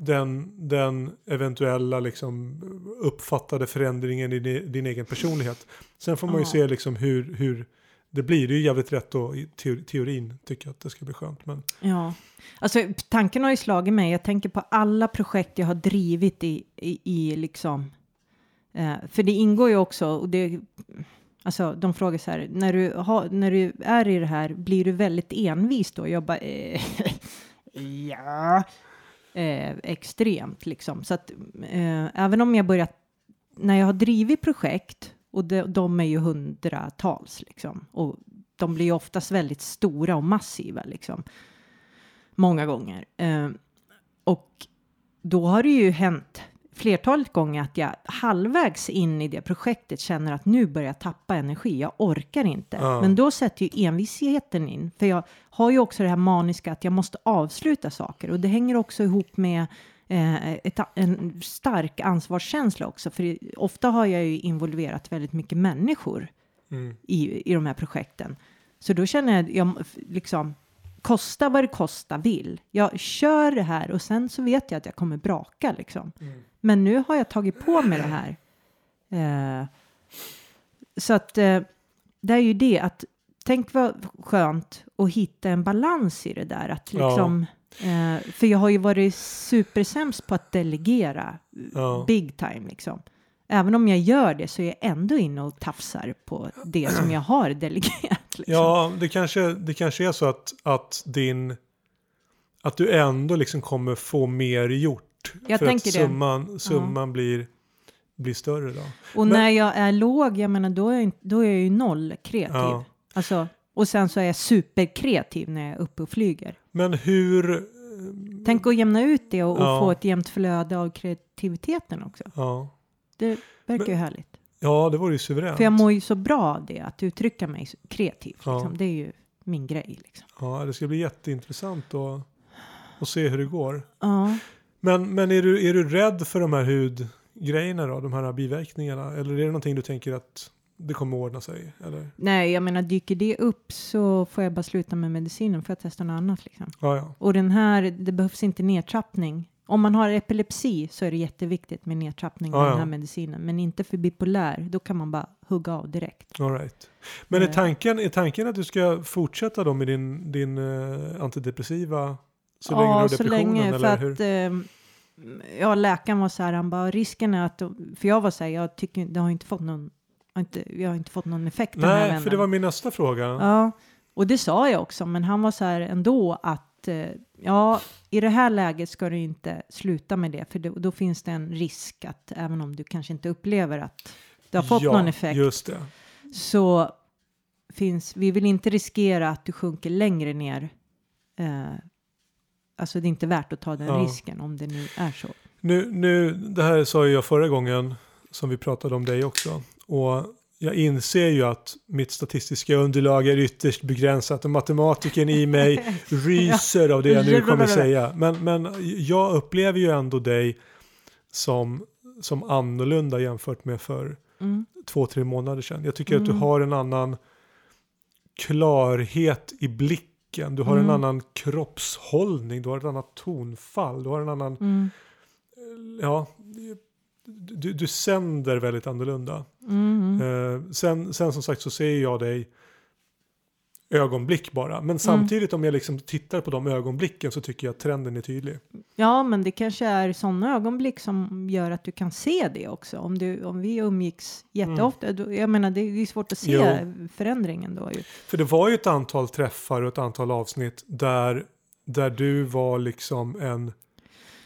Speaker 2: den, den eventuella liksom uppfattade förändringen i din, din egen personlighet. Sen får man ju se liksom hur, hur det blir. Det är ju jävligt rätt då i teo- teorin tycker jag att det ska bli skönt. Men
Speaker 1: Ja, alltså tanken har ju slagit mig. Jag tänker på alla projekt jag har drivit i, i, i liksom. Eh, för det ingår ju också och det. Alltså de frågar så här när du har när du är i det här blir du väldigt envis då? Jag bara eh, ja, eh, extremt liksom så att eh, även om jag börjat när jag har drivit projekt och de, de är ju hundratals liksom och de blir ju oftast väldigt stora och massiva liksom många gånger. Eh, och då har det ju hänt flertalet gånger att jag halvvägs in i det projektet känner att nu börjar jag tappa energi. Jag orkar inte.
Speaker 2: Ja.
Speaker 1: Men då sätter ju envisheten in. För jag har ju också det här maniska att jag måste avsluta saker. Och det hänger också ihop med eh, ett, en stark ansvarskänsla också. För ofta har jag ju involverat väldigt mycket människor
Speaker 2: mm,
Speaker 1: i, i de här projekten. Så då känner jag, jag liksom, kosta vad det kosta vill. Jag kör det här och sen så vet jag att jag kommer braka liksom.
Speaker 2: mm.
Speaker 1: Men nu har jag tagit på mig det här. Eh, så att eh, det är ju det att tänk vad skönt att hitta en balans i det där. Att
Speaker 2: Ja.
Speaker 1: liksom, eh, för jag har ju varit supersämst på att delegera
Speaker 2: Ja.
Speaker 1: big time liksom. Även om jag gör det så är jag ändå inne och tafsar på det som jag har delegerat. Liksom.
Speaker 2: Ja, det kanske, det kanske är så att, att din... Att du ändå liksom kommer få mer gjort.
Speaker 1: Jag
Speaker 2: för
Speaker 1: tänker
Speaker 2: att
Speaker 1: det.
Speaker 2: summan, summan blir, blir större då.
Speaker 1: och
Speaker 2: men-
Speaker 1: när jag är låg, jag menar, då är jag, då är jag ju noll kreativ.
Speaker 2: Ja.
Speaker 1: Alltså, och sen så är jag superkreativ när jag är uppe och flyger.
Speaker 2: Men hur...
Speaker 1: Tänk att jämna ut det och, och
Speaker 2: Ja.
Speaker 1: få ett jämnt flöde av kreativiteten också.
Speaker 2: Ja,
Speaker 1: Det verkar ju
Speaker 2: Men-
Speaker 1: härligt.
Speaker 2: ja det vore ju suveränt.
Speaker 1: För jag mår ju så bra av det, att uttrycka mig kreativt.
Speaker 2: Ja.
Speaker 1: Liksom. Det är ju min grej. Liksom.
Speaker 2: Ja, det ska bli jätteintressant att, att se hur det går.
Speaker 1: Ja.
Speaker 2: Men, men är, du, är du rädd för de här hudgrejerna då? De här biverkningarna? Eller är det någonting du tänker att det kommer ordna sig? Eller?
Speaker 1: Nej, jag menar dyker det upp så får jag bara sluta med medicinen för att testa något annat. Liksom.
Speaker 2: Ja, ja.
Speaker 1: Och den här, det behövs inte nedtrappning. Om man har epilepsi så är det jätteviktigt med nedtrappning av
Speaker 2: Ja, ja.
Speaker 1: den här medicinen. Men inte för bipolär, då kan man bara hugga av direkt.
Speaker 2: All right. Men är
Speaker 1: Eh.
Speaker 2: tanken, är tanken att du ska fortsätta då med din, din eh, antidepressiva så länge du
Speaker 1: ja,
Speaker 2: har
Speaker 1: så
Speaker 2: depressionen?
Speaker 1: länge. För
Speaker 2: eller
Speaker 1: att
Speaker 2: hur?
Speaker 1: ehm, ja, läkaren var så här, han bara risken är att, för jag var så här, jag tycker det har inte fått någon, har inte, jag har inte fått någon effekt den här
Speaker 2: Nej, för det var min nästa fråga.
Speaker 1: Ja, och det sa jag också, men han var så här ändå att eh, ja, i det här läget ska du inte sluta med det, för då, då finns det en risk att även om du kanske inte upplever att det har fått
Speaker 2: ja,
Speaker 1: någon effekt
Speaker 2: just det.
Speaker 1: så finns, vi vill inte riskera att du sjunker längre ner. Eh, alltså det är inte värt att ta den
Speaker 2: Ja.
Speaker 1: risken om det nu är så.
Speaker 2: Nu, nu, det här sa jag förra gången som vi pratade om dig också. Och jag inser ju att mitt statistiska underlag är ytterst begränsat och matematiken i mig ryser av det jag nu kommer säga. Men, men jag upplever ju ändå dig som, som annorlunda jämfört med för
Speaker 1: Mm.
Speaker 2: två, tre månader sedan. Jag tycker att du
Speaker 1: Mm.
Speaker 2: har en annan klarhet i blicken. Du har en
Speaker 1: Mm.
Speaker 2: annan kroppshållning, du har ett annat tonfall, du har en annan
Speaker 1: Mm.
Speaker 2: ja, du, du sänder väldigt annorlunda.
Speaker 1: Mm.
Speaker 2: Eh, sen, sen som sagt så ser jag dig ögonblick bara. Men samtidigt om jag liksom tittar på de ögonblicken så tycker jag att trenden är tydlig.
Speaker 1: Ja, men det kanske är sådana ögonblick som gör att du kan se det också. Om, du, om vi umgicks jätteofta, då, jag menar det är svårt att se
Speaker 2: Jo.
Speaker 1: förändringen då ju.
Speaker 2: För det var ju ett antal träffar och ett antal avsnitt där, där du var liksom en...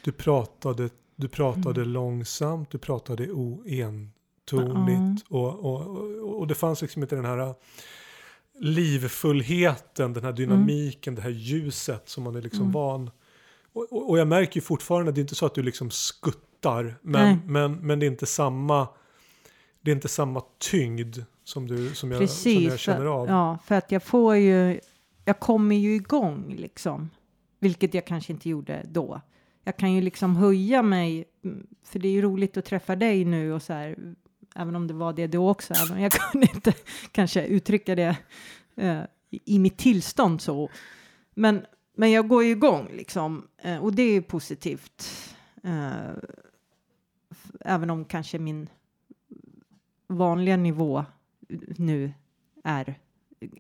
Speaker 2: Du pratade, du pratade långsamt, du pratade oentonigt och, och, och, och det fanns liksom inte den här livfullheten, den här dynamiken, det här ljuset som man är liksom
Speaker 1: Mm.
Speaker 2: van. Och, och, jag märker ju fortfarande, det är inte så att du liksom skuttar,
Speaker 1: Nej.
Speaker 2: men, men, men det är inte samma det är inte samma tyngd som, du, som, jag, som
Speaker 1: Precis.
Speaker 2: jag känner
Speaker 1: för,
Speaker 2: av.
Speaker 1: Ja, för att jag får ju, jag kommer ju igång liksom. Vilket jag kanske inte gjorde då. Jag kan ju liksom höja mig, mm, för det är ju roligt att träffa dig nu och så här, även om det var det då också, även om jag kunde inte kanske uttrycka det eh, i, mitt tillstånd så. Men, men jag går ju igång liksom, eh, och det är ju positivt. Eh, även om kanske min vanliga nivå nu är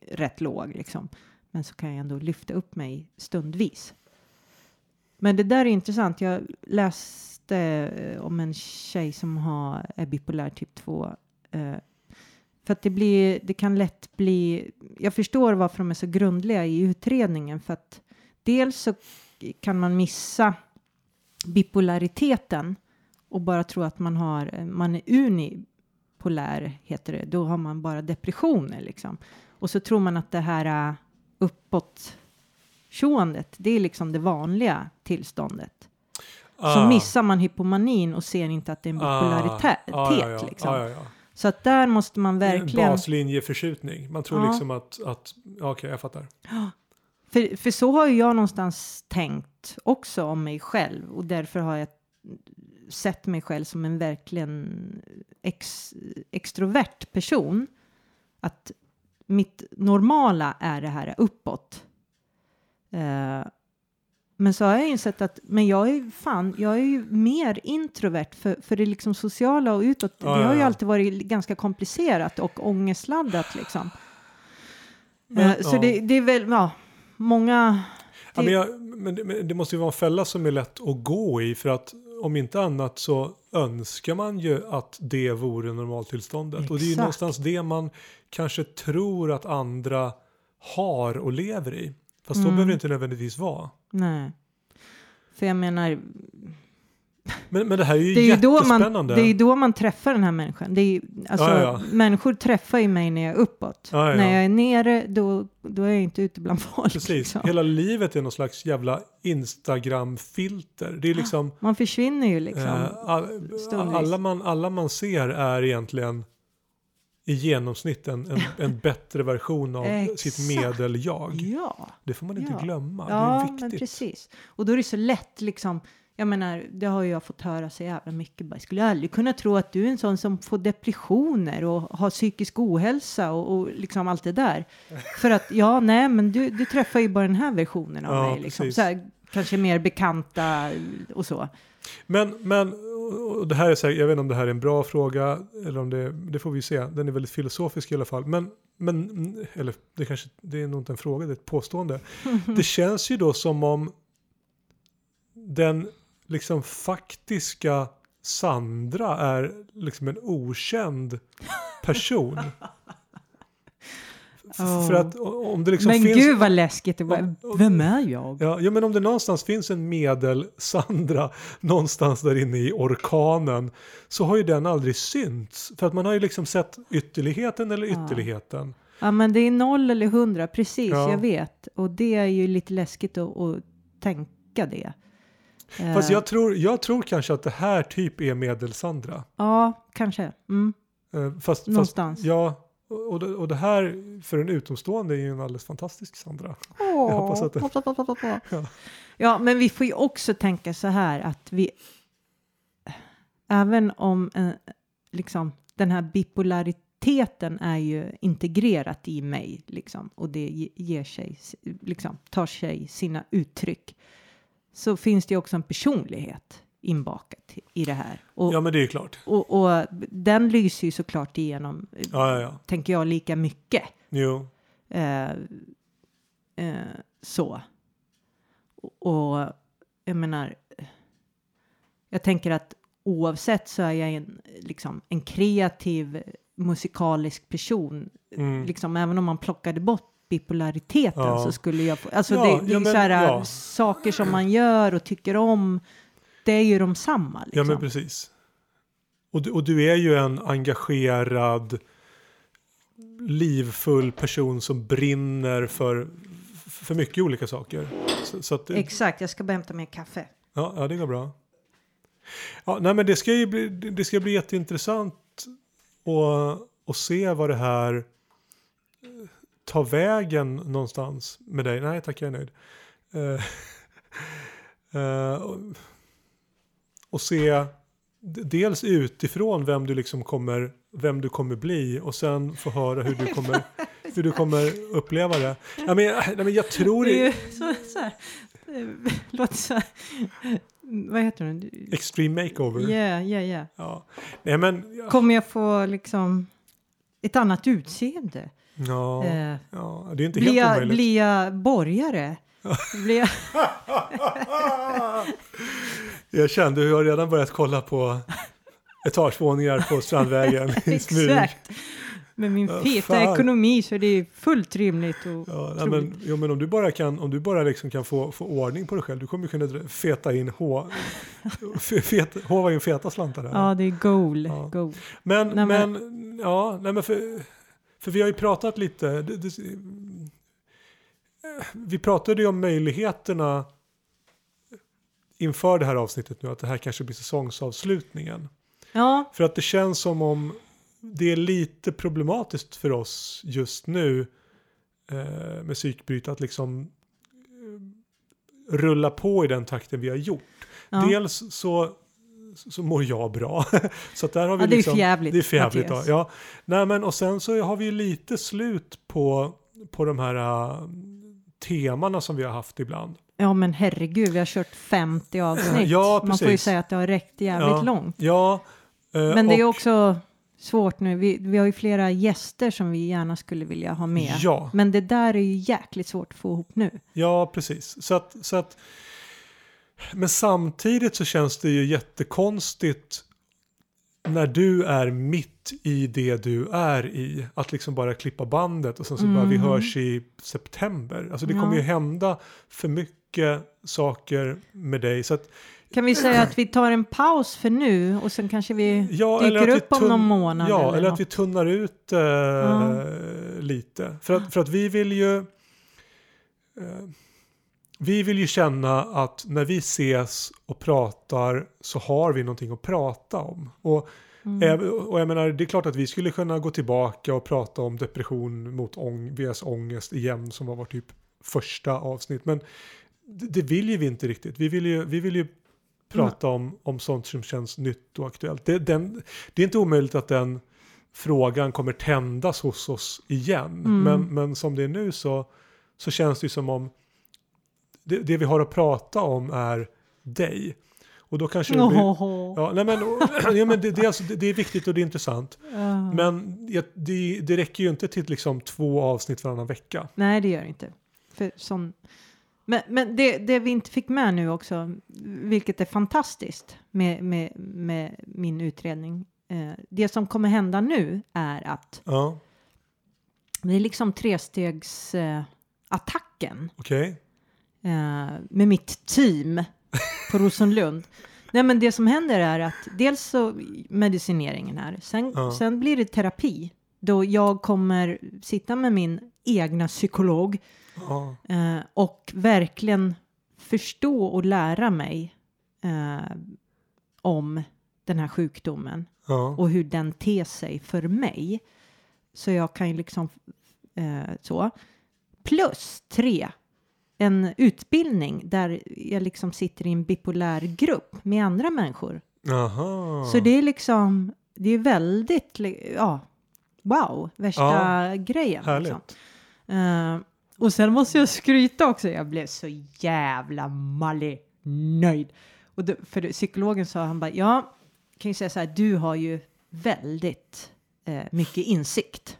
Speaker 1: rätt låg liksom. Men så kan jag ändå lyfta upp mig stundvis. Men det där är intressant. Jag läste eh, om en tjej som har är bipolär typ 2. Eh, för att det blir, det kan lätt bli, jag förstår varför de är så grundliga i utredningen för att dels så kan man missa bipolariteten och bara tro att man har, eh, man är unipolär heter det, då har man bara depressioner liksom. Och så tror man att det här eh, uppåt tjoandet, det är liksom det vanliga tillståndet. Så
Speaker 2: Ah.
Speaker 1: missar man hypomanin och ser inte att det är en bipolaritet.
Speaker 2: Ah, ja, ja,
Speaker 1: Liksom.
Speaker 2: ja, ja.
Speaker 1: Så att där måste man
Speaker 2: En
Speaker 1: verkligen...
Speaker 2: baslinjeförskjutning. Man tror liksom att, att ja, okej jag fattar.
Speaker 1: För, för så har ju jag någonstans tänkt också om mig själv och därför har jag sett mig själv som en verkligen ex, extrovert person. Att mitt normala är det här uppåt. Eh, men så har jag insett att men jag är fan, jag är ju mer introvert för, för det liksom sociala och utåt.
Speaker 2: Ja,
Speaker 1: det har ju
Speaker 2: ja.
Speaker 1: alltid varit ganska komplicerat och ångestladdat liksom.
Speaker 2: Men,
Speaker 1: Eh, så
Speaker 2: ja.
Speaker 1: det, det är väl, ja, många... Det-
Speaker 2: men, jag, men, det- men det måste ju vara en fälla som är lätt att gå i för att om inte annat så önskar man ju att det vore normaltillståndet. Och det är ju
Speaker 1: Exakt.
Speaker 2: någonstans det man kanske tror att andra har och lever i. Fast så
Speaker 1: Mm.
Speaker 2: behöver det inte nödvändigtvis vara.
Speaker 1: Nej. För jag menar,
Speaker 2: Men, men det här är ju
Speaker 1: det är då man,
Speaker 2: jättespännande.
Speaker 1: det är ju då man träffar den här människan. Det är alltså,
Speaker 2: Ja, ja.
Speaker 1: Människor träffar ju mig när jag är uppåt.
Speaker 2: Ja,
Speaker 1: När
Speaker 2: ja.
Speaker 1: jag är nere, då, då är jag inte ute bland folk.
Speaker 2: Precis,
Speaker 1: liksom.
Speaker 2: hela livet är någon slags jävla Instagram-filter. Det är liksom,
Speaker 1: Man försvinner ju liksom.
Speaker 2: eh, all, alla, man, alla man ser är egentligen i genomsnitt en, en, en bättre version av sitt medel-jag.
Speaker 1: Ja,
Speaker 2: Det får man inte
Speaker 1: Ja.
Speaker 2: glömma.
Speaker 1: ja
Speaker 2: det är
Speaker 1: men
Speaker 2: viktigt.
Speaker 1: precis. Och då är det så lätt liksom. Jag menar, det har jag fått höra så jävla mycket. Jag skulle aldrig kunna tro att du är en sån som får depressioner och har psykisk ohälsa och, och liksom allt det där. För att, ja, nej, men du, du träffar ju bara den här versionen av
Speaker 2: Ja,
Speaker 1: mig. Liksom. här, kanske mer bekanta och så.
Speaker 2: Men, men och det här är så här, jag vet inte om det här är en bra fråga eller om det, det får vi se. Den är väldigt filosofisk i alla fall. Men, men eller det kanske, det är nog inte en fråga, det är ett påstående. Det känns ju då som om den liksom faktiska Sandra är liksom en okänd person.
Speaker 1: Oh.
Speaker 2: För att om det liksom
Speaker 1: men
Speaker 2: finns...
Speaker 1: gud vad läskigt.
Speaker 2: Om- om-
Speaker 1: vem är jag?
Speaker 2: Ja, ja, men om det någonstans finns en medel-Sandra någonstans där inne i orkanen så har ju den aldrig synts. För att man har ju liksom sett ytterligheten eller
Speaker 1: Ja.
Speaker 2: ytterligheten.
Speaker 1: Ja, men det är noll eller hundra, precis,
Speaker 2: Ja.
Speaker 1: jag vet. Och det är ju lite läskigt att, att tänka det.
Speaker 2: Fast
Speaker 1: Eh,
Speaker 2: jag tror, jag tror kanske att det här typ är medel-Sandra.
Speaker 1: Ja, kanske. Mm.
Speaker 2: Eh, Fast, fast,
Speaker 1: Någonstans.
Speaker 2: ja, och det, och det här för en utomstående är ju en alldeles fantastisk Sandra.
Speaker 1: Åh. ja.
Speaker 2: Ja.
Speaker 1: men vi får ju också tänka så här att vi, även om eh, liksom, den här bipolariteten är ju integrerat i mig, liksom, och det ge- ger sig, liksom, tar sig sina uttryck, så finns det ju också en personlighet inbakat i det här. Och,
Speaker 2: Ja, men det är ju klart.
Speaker 1: och, och den lyser ju såklart igenom,
Speaker 2: Ja, ja, ja.
Speaker 1: tänker jag, lika mycket.
Speaker 2: Jo.
Speaker 1: Eh, eh, så. Och, jag menar, jag tänker att oavsett så är jag en, liksom, en kreativ musikalisk person.
Speaker 2: Mm.
Speaker 1: Liksom, även om man plockade bort bipolariteten
Speaker 2: Ja.
Speaker 1: så skulle jag få, alltså
Speaker 2: Ja,
Speaker 1: det, det
Speaker 2: ja,
Speaker 1: är
Speaker 2: men-
Speaker 1: så här, saker som man gör och tycker om, det är ju de samma. Liksom.
Speaker 2: Ja, men precis. Och du, och du är ju en engagerad livfull person som brinner för, för mycket olika saker. Så, så att
Speaker 1: Exakt, jag ska bara hämta mer kaffe.
Speaker 2: ja, ja, det går bra. Ja, nej, men det ska ju bli, det ska bli jätteintressant att, att se vad det här eh, tar vägen någonstans med dig. Nej tack, jag är nöjd. Eh, eh, och, se dels utifrån vem du liksom kommer, vem du kommer bli och sen få höra hur du kommer, hur du kommer uppleva det. Ja, men, nej, men jag tror...
Speaker 1: Det är ju så, så här, låter så här, vad heter den?
Speaker 2: extreme makeover.
Speaker 1: Yeah, yeah, yeah.
Speaker 2: Ja. Nej men... Ja,
Speaker 1: Kommer jag få liksom ett annat utseende?
Speaker 2: ja,
Speaker 1: Eh,
Speaker 2: ja, det är inte
Speaker 1: blir,
Speaker 2: helt
Speaker 1: jag,
Speaker 2: omöjligt.
Speaker 1: blir jag borgare? blir jag,
Speaker 2: Jag kände hur jag redan börjat kolla på etagevåningar på Strandvägen i smyg.
Speaker 1: exakt. Med min
Speaker 2: Ja,
Speaker 1: feta
Speaker 2: fan.
Speaker 1: ekonomi så är det fullt rimligt. Och
Speaker 2: Ja, nej, men, jo, men om du bara kan, om du bara liksom kan få, få ordning på dig själv, du kommer ju kunna feta in H, fe- fet, hova in feta slantar där.
Speaker 1: Ja, det är goal.
Speaker 2: Ja.
Speaker 1: goal.
Speaker 2: Men,
Speaker 1: Nej,
Speaker 2: men,
Speaker 1: men-
Speaker 2: ja, nej men för, för vi har ju pratat lite, det, det, vi pratade ju om möjligheterna inför det här avsnittet nu, att det här kanske blir säsongsavslutningen.
Speaker 1: Ja,
Speaker 2: För att det känns som om det är lite problematiskt för oss just nu eh, med psykbryt att liksom eh, rulla på i den takten vi har gjort.
Speaker 1: ja.
Speaker 2: Dels så, så mår jag bra. så att där har vi
Speaker 1: Ja, det är
Speaker 2: liksom,
Speaker 1: för jävligt,
Speaker 2: Det är för jävligt ja. Ja. Nej, men och sen så har vi lite slut på, på de här uh, temana som vi har haft ibland.
Speaker 1: Ja, men herregud, vi har kört 50 avsnitt.
Speaker 2: Ja,
Speaker 1: Man får ju säga att det har räckt jävligt
Speaker 2: Ja.
Speaker 1: långt.
Speaker 2: Ja, eh,
Speaker 1: Men det är också svårt nu. Vi, vi har ju flera gäster som vi gärna skulle vilja ha med.
Speaker 2: Ja.
Speaker 1: Men det där är ju jäkligt svårt att få ihop nu.
Speaker 2: Ja, precis. Så att, så att, men samtidigt så känns det ju jättekonstigt när du är mitt i det du är i. Att liksom bara klippa bandet och sen så bara vi
Speaker 1: Mhm.
Speaker 2: hörs i september. Alltså det
Speaker 1: Ja.
Speaker 2: kommer ju hända för mycket saker med dig. Så att,
Speaker 1: Kan vi säga att vi tar en paus för nu och sen kanske vi
Speaker 2: ja,
Speaker 1: dyker
Speaker 2: att vi
Speaker 1: upp om någon månad?
Speaker 2: Ja, eller,
Speaker 1: eller
Speaker 2: att vi tunnar ut eh, lite. För att, för att vi vill ju eh, vi vill ju känna att när vi ses och pratar så har vi någonting att prata om. Och,
Speaker 1: Mm.
Speaker 2: och jag menar, det är klart att vi skulle kunna gå tillbaka och prata om depression mot ång, vs ångest igen som var vårt typ första avsnitt. Men det, det vill ju vi inte riktigt. Vi vill ju, vi vill ju prata om, om sånt som känns nytt och aktuellt. Det, den, det är inte omöjligt att den frågan kommer tändas hos oss igen.
Speaker 1: Mm.
Speaker 2: Men, men som det är nu så, så känns det som om det, det vi har att prata om är dig. Och då kanske det blir. Ja, nej men, ja, men det, det, är alltså, det, är viktigt och det är intressant.
Speaker 1: Ja.
Speaker 2: Men det, det räcker ju inte till liksom två avsnitt varannan vecka.
Speaker 1: Nej, det gör det inte. För sån... Men, men det, det vi inte fick med nu också, vilket är fantastiskt med, med, med min utredning. Eh, det som kommer hända nu är att
Speaker 2: Ja,
Speaker 1: det är liksom trestegsattacken eh,
Speaker 2: okej.
Speaker 1: eh, med mitt team på Rosenlund. Nej, men det som händer är att dels så medicineringen här, sen,
Speaker 2: Ja.
Speaker 1: sen blir det terapi då jag kommer sitta med min egna psykolog
Speaker 2: Ja,
Speaker 1: eh, och verkligen förstå och lära mig eh, om den här sjukdomen
Speaker 2: ja,
Speaker 1: och hur den ter sig för mig. Så jag kan ju liksom eh, så. Plus tre, en utbildning där jag liksom sitter i en bipolär grupp med andra människor.
Speaker 2: Aha.
Speaker 1: Så det är liksom, det är väldigt, ja, wow, värsta grejen.
Speaker 2: Härligt.
Speaker 1: Liksom. Eh, och sen måste jag skryta också, jag blev så jävla mallig nöjd. Och då, för psykologen sa han bara, ja, kan ju säga så här, du har ju väldigt eh, mycket insikt.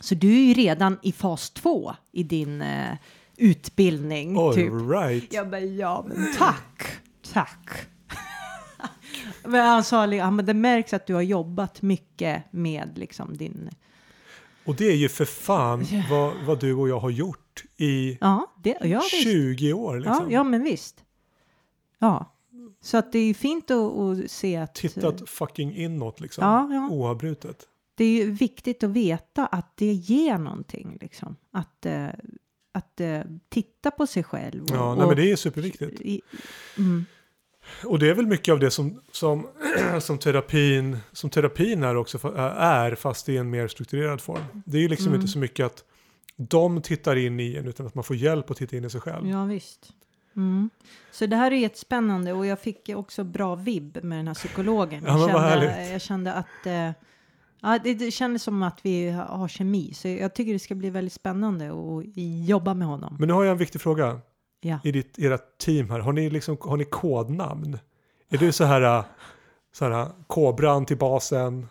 Speaker 1: Så du är ju redan i fas två i din eh, utbildning.
Speaker 2: All
Speaker 1: typ.
Speaker 2: right.
Speaker 1: Jag bara, ja men tack, tack. men han sa, han bara, det märks att du har jobbat mycket med liksom din,
Speaker 2: Och det är ju för fan
Speaker 1: Ja.
Speaker 2: vad, vad du och jag har gjort i
Speaker 1: ja, det, ja visst.
Speaker 2: 20 år. Liksom.
Speaker 1: Ja, men visst. Ja, så att det är fint att, att se att...
Speaker 2: Tittat fucking inåt liksom.
Speaker 1: Ja, ja.
Speaker 2: Oavbrutet.
Speaker 1: det är ju viktigt att veta att det ger någonting. Liksom. Att, eh, att eh, titta på sig själv. Och,
Speaker 2: Ja, nej, men det är superviktigt.
Speaker 1: i, mm,
Speaker 2: Och det är väl mycket av det som, som, som, terapin, som terapin är också, är fast i en mer strukturerad form. Det är ju liksom
Speaker 1: Mm.
Speaker 2: inte så mycket att de tittar in i en utan att man får hjälp att titta in i sig själv.
Speaker 1: ja, visst. Mm. Så det här är jättespännande och jag fick också bra vibb med den här psykologen.
Speaker 2: Ja,
Speaker 1: jag,
Speaker 2: vad
Speaker 1: kände, jag kände att eh, ja, det, det kändes som att vi har har kemi. Så jag tycker det ska bli väldigt spännande att jobba med honom.
Speaker 2: Men nu har jag en viktig fråga
Speaker 1: Ja.
Speaker 2: i ditt, era team här. Har ni, liksom, har ni kodnamn? Är du så här, så här kobran till basen?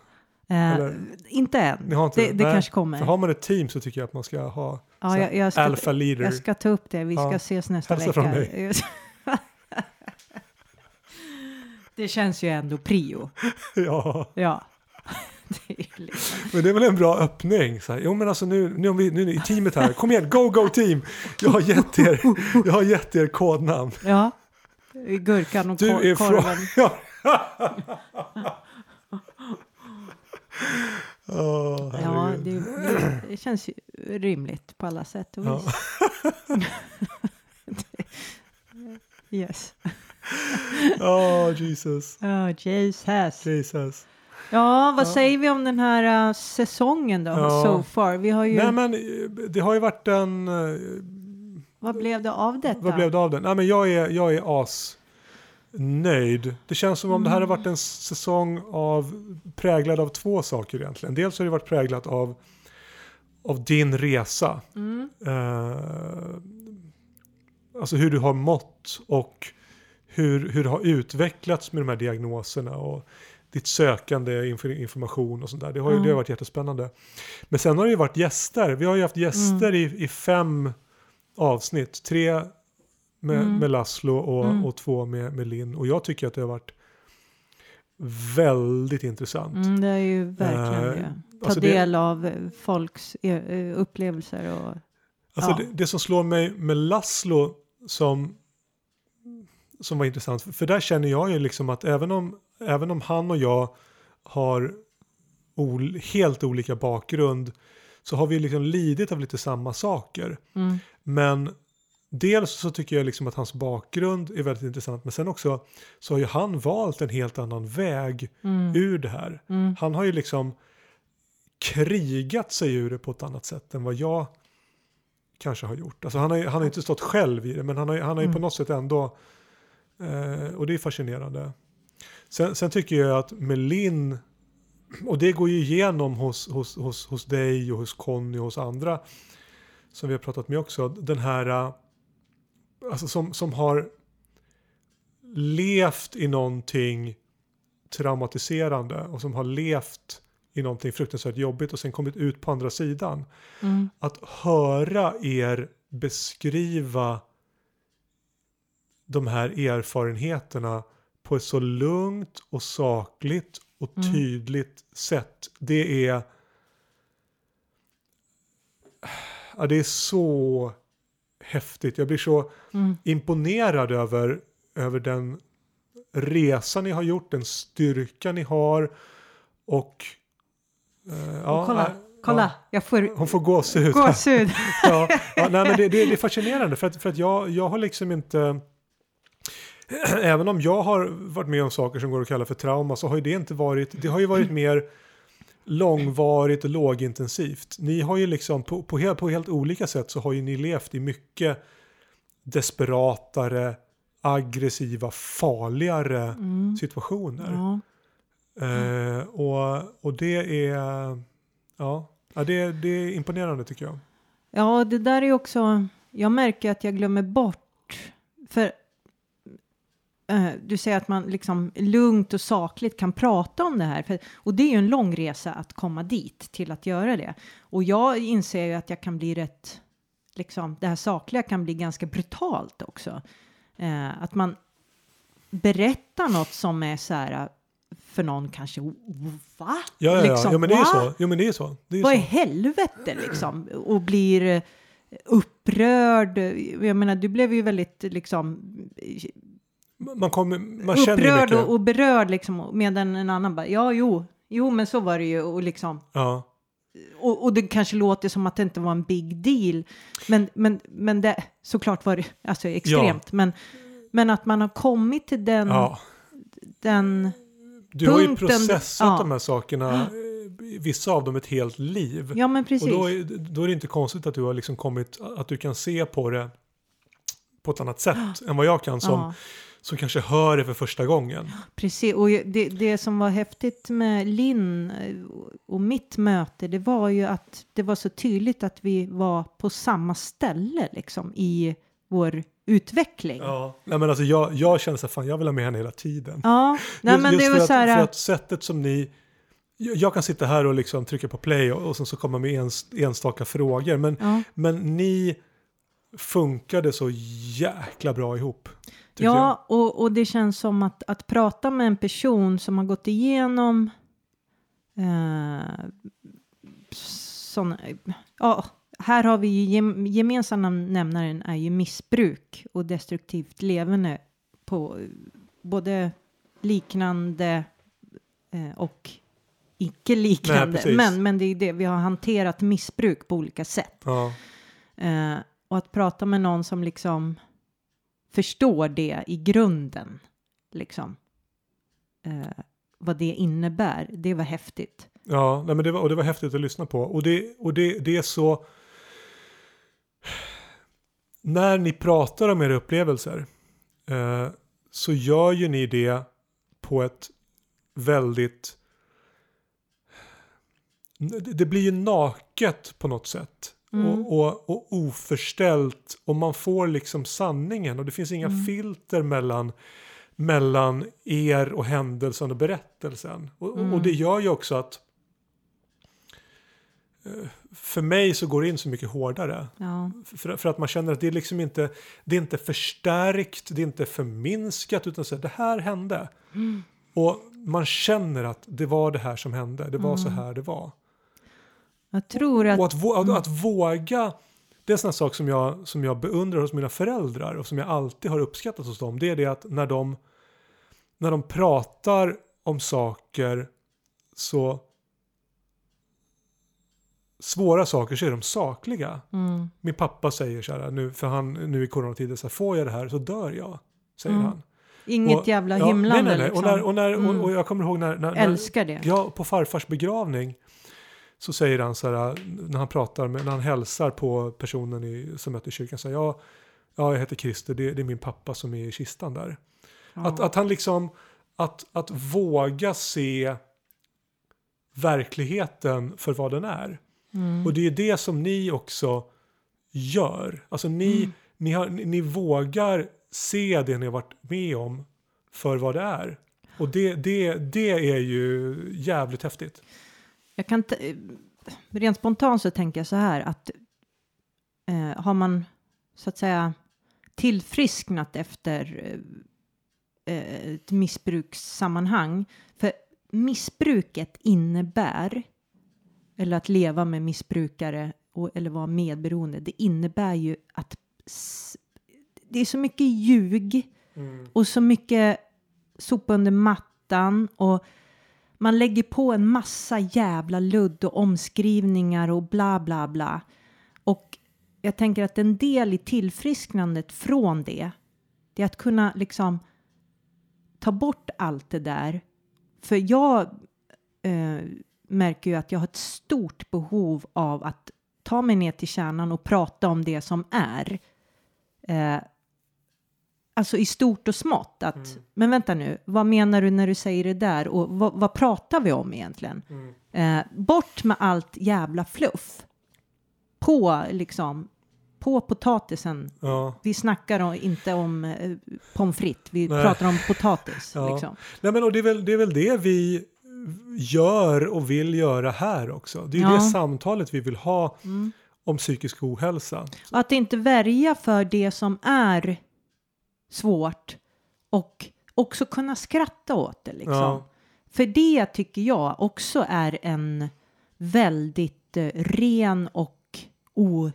Speaker 1: Eh, inte än.
Speaker 2: Inte
Speaker 1: det det kanske kommer.
Speaker 2: För har man ett team så tycker jag att man ska ha
Speaker 1: ja, jag, jag, ska,
Speaker 2: alpha leader.
Speaker 1: jag ska ta upp det. Vi ska
Speaker 2: Ja.
Speaker 1: ses nästa
Speaker 2: Hälsa
Speaker 1: vecka.
Speaker 2: från mig.
Speaker 1: det känns ju ändå prio.
Speaker 2: ja,
Speaker 1: Ja. Det är liksom.
Speaker 2: men det är väl en bra öppning. Så här, jo men alltså nu, nu, vi, nu ni i teamet här, kom igen, go go team! Jag har gett er, jag har gett er kodnamn.
Speaker 1: Ja. Gurkan och
Speaker 2: Du
Speaker 1: kor-
Speaker 2: är
Speaker 1: korven.
Speaker 2: Ja. Åh,
Speaker 1: Ja, det, det, det känns ju rimligt på alla sätt och
Speaker 2: Ja.
Speaker 1: vis. Yes.
Speaker 2: Åh, Jesus.
Speaker 1: Oh, Jesus.
Speaker 2: Jesus.
Speaker 1: Ja, vad
Speaker 2: Ja.
Speaker 1: säger vi om den här uh, säsongen då,
Speaker 2: Ja.
Speaker 1: so far? Vi har ju,
Speaker 2: Nej men eh, det har ju varit en... eh,
Speaker 1: vad blev det av detta?
Speaker 2: Vad blev det av den? Nej men jag är, jag är as nöjd. Det känns som om det här har varit en säsong av präglad av två saker egentligen. Dels har det varit präglat av, av din resa.
Speaker 1: Mm.
Speaker 2: Eh, alltså hur du har mått och hur, hur det har utvecklats med de här diagnoserna och ditt sökande inför information och sånt där. Det har, ju,
Speaker 1: Mm.
Speaker 2: det har varit jättespännande. Men sen har det ju varit gäster. Vi har ju haft gäster i, i fem avsnitt. Tre med,
Speaker 1: Mm.
Speaker 2: med Laszlo och,
Speaker 1: Mm.
Speaker 2: och två med, med Linn. Och jag tycker att det har varit väldigt intressant.
Speaker 1: Mm, det är ju verkligen
Speaker 2: Eh,
Speaker 1: det. Ta
Speaker 2: alltså det-
Speaker 1: del av eh, folks eh, upplevelser och...
Speaker 2: Alltså
Speaker 1: Ja.
Speaker 2: det, det som slår mig med Laszlo som, som var intressant, för där känner jag ju liksom att även om, även om han och jag har ol, helt olika bakgrund så har vi liksom lidit av lite samma saker.
Speaker 1: Mm,
Speaker 2: Men dels så tycker jag liksom att hans bakgrund är väldigt intressant men sen också så har ju han valt en helt annan väg
Speaker 1: mm,
Speaker 2: ur det här.
Speaker 1: mm,
Speaker 2: Han har ju liksom krigat sig ur det på ett annat sätt än vad jag kanske har gjort. Alltså han har ju han har inte stått själv i det men han har, han har ju på
Speaker 1: Mm.
Speaker 2: något sätt ändå eh, och det är fascinerande. Sen, sen tycker jag att med Linn och det går ju igenom hos, hos, hos, hos dig och hos Conny och hos andra som vi har pratat med också. Den här eh, alltså som, som har levt i någonting traumatiserande och som har levt i någonting fruktansvärt jobbigt och sen kommit ut på andra sidan.
Speaker 1: mm,
Speaker 2: Att höra er beskriva de här erfarenheterna på ett så lugnt och sakligt och
Speaker 1: Mm.
Speaker 2: tydligt sätt. Det är ja, det är så häftigt. Jag blir så
Speaker 1: mm,
Speaker 2: imponerad över, över den resa ni har gjort, den styrka ni har och... eh, ja,
Speaker 1: och kolla, kolla,
Speaker 2: ja,
Speaker 1: jag får
Speaker 2: hon får gåshud.
Speaker 1: gåshud.
Speaker 2: ja, ja, nej, men det, det, det är fascinerande för att, för att jag, jag har liksom inte... Även om jag har varit med om saker som går att kalla för trauma så har ju det inte varit... Det har ju varit mer långvarigt och lågintensivt. Ni har ju liksom på, på, helt, på helt olika sätt så har ju ni levt i mycket desperatare, aggressiva, farligare
Speaker 1: Mm,
Speaker 2: situationer.
Speaker 1: ja.
Speaker 2: Eh, och, och det är... Ja, det, det är imponerande tycker jag.
Speaker 1: Ja, det där är också, jag märker att jag glömmer bort, för du säger att man liksom lugnt och sakligt kan prata om det här, för, och det är ju en lång resa att komma dit till att göra det. Och jag inser ju att jag kan bli rätt, liksom, det här sakliga kan bli ganska brutalt också. Eh, att man berättar något som är så här, för någon kanske, va?
Speaker 2: Ja, ja, ja.
Speaker 1: Liksom,
Speaker 2: ja men det är så. Jo, men det är så. Det är
Speaker 1: Vad i
Speaker 2: så.
Speaker 1: helvete liksom? Och blir eh, upprörd. Jag menar, du blev ju väldigt liksom
Speaker 2: Man, kommer, man känner
Speaker 1: upprörd
Speaker 2: mycket.
Speaker 1: och, berörd liksom. Medan en annan bara, ja jo, Jo, men så var det ju och liksom.
Speaker 2: Ja.
Speaker 1: Och, och det kanske låter som att det inte var en big deal. Men, men, men det såklart var det alltså extremt. Men, men att man har kommit till den,
Speaker 2: ja.
Speaker 1: den
Speaker 2: Du har ju
Speaker 1: Punkten-
Speaker 2: processat
Speaker 1: ja.
Speaker 2: de här sakerna, eh, vissa av dem ett helt liv.
Speaker 1: Ja, men precis.
Speaker 2: Och då är, då är det inte konstigt att du har liksom kommit, att du kan se på det på ett annat sätt än vad jag kan som,
Speaker 1: ja,
Speaker 2: som kanske hör det för första gången.
Speaker 1: precis. Och det, det som var häftigt med Linn eh, och mitt möte, det var ju att det var så tydligt att vi var på samma ställe liksom i vår utveckling. Ja,
Speaker 2: Ja. Nej, men alltså jag, jag känner så här, fan jag vill ha med henne hela tiden.
Speaker 1: nej,
Speaker 2: Just-
Speaker 1: men
Speaker 2: just
Speaker 1: det var
Speaker 2: att,
Speaker 1: så här.
Speaker 2: För att sättet som ni... Jag jag kan sitta här och liksom trycka på play och, och sen så komma med ens, enstaka frågor. Men,
Speaker 1: ja.
Speaker 2: men ni funkade så jäkla bra ihop. Tycker jag.
Speaker 1: Ja, och, och det känns som att, att prata med en person som har gått igenom eh, sån, ja, här har vi ju gem, gemensamma nämnaren är ju missbruk och destruktivt levande på både liknande eh, och icke liknande.
Speaker 2: precis.
Speaker 1: men, men det är det, vi har hanterat missbruk på olika sätt.
Speaker 2: Ja.
Speaker 1: Eh, och att prata med någon som liksom förstår det i grunden, liksom. Eh, vad det innebär, det var häftigt.
Speaker 2: Ja, nej, men det var, och det var häftigt att lyssna på. Och det, och det, det är så... När ni pratar om era upplevelser eh, så gör ju ni det på ett väldigt... Det det blir ju naket på något sätt.
Speaker 1: Mm.
Speaker 2: Och, och, och oförställt. Och man får liksom sanningen. Och det finns inga
Speaker 1: Mm.
Speaker 2: filter mellan, mellan er och händelsen och berättelsen. Och,
Speaker 1: Mm.
Speaker 2: och det gör ju också att eh, för mig så går det in så mycket hårdare.
Speaker 1: Ja,
Speaker 2: För, för att man känner att det är liksom inte, det är inte förstärkt, det är inte förminskat, utan så här, det här hände.
Speaker 1: Mm.
Speaker 2: Och man känner att det var det här som hände, det var så här det var.
Speaker 1: Jag tror att...
Speaker 2: Och att, vå- att, att våga, det är en sån sak som jag, som jag beundrar hos mina föräldrar och som jag alltid har uppskattat hos dem. Det är det att när de, när de pratar om saker så svåra saker så är de sakliga.
Speaker 1: Mm,
Speaker 2: Min pappa säger så här, nu, för han nu i coronatider, så här, får jag det här så dör jag. Säger
Speaker 1: Mm.
Speaker 2: han.
Speaker 1: inget
Speaker 2: Och-
Speaker 1: jävla
Speaker 2: ja,
Speaker 1: hymlande
Speaker 2: nej, nej, nej.
Speaker 1: liksom.
Speaker 2: Och, när, och, när,
Speaker 1: Mm.
Speaker 2: och, och jag kommer ihåg när, när, när,
Speaker 1: Älskar det.
Speaker 2: Ja, på farfars begravning så säger han så här, när han pratar med, när han hälsar på personen i, som möter kyrkan, så här, ja, ja, jag heter Christer, det, det är min pappa som är i kistan där.
Speaker 1: Ja.
Speaker 2: Att, att han liksom, att, att våga se verkligheten för vad den är.
Speaker 1: Mm.
Speaker 2: Och det är det som ni också gör. Alltså ni,
Speaker 1: Mm.
Speaker 2: ni, har, ni, ni vågar se det ni har varit med om för vad det är. Och det, det, det är ju jävligt häftigt.
Speaker 1: Jag kan rent spontant så tänker jag så här att eh, har man så att säga tillfrisknat efter eh, ett missbrukssammanhang. För missbruket innebär, eller att leva med missbrukare och, eller vara medberoende, det innebär ju att det är så mycket ljug och så mycket sopa under mattan och man lägger på en massa jävla ludd och omskrivningar och bla bla bla. Och jag tänker att en del i tillfrisknandet från det, det är att kunna liksom ta bort allt det där. För jag eh, märker ju att jag har ett stort behov av att ta mig ner till kärnan och prata om det som är. Eh, alltså i stort och smått. Att, Men vänta nu, vad menar du när du säger det där och vad, vad pratar vi om egentligen? Eh, bort med allt jävla fluff. På liksom, på potatisen.
Speaker 2: Ja.
Speaker 1: Vi snackar inte om eh, pommes frites, vi
Speaker 2: Nej.
Speaker 1: pratar om potatis.
Speaker 2: Ja.
Speaker 1: Liksom.
Speaker 2: Nej, men och det, är väl, det är väl det vi gör och vill göra här också. Det är
Speaker 1: Ja.
Speaker 2: det samtalet vi vill ha
Speaker 1: Mm.
Speaker 2: om psykisk ohälsa.
Speaker 1: Och att inte värja för det som är svårt och också kunna skratta åt det. Liksom.
Speaker 2: Ja.
Speaker 1: För det tycker jag också är en väldigt eh, ren och o,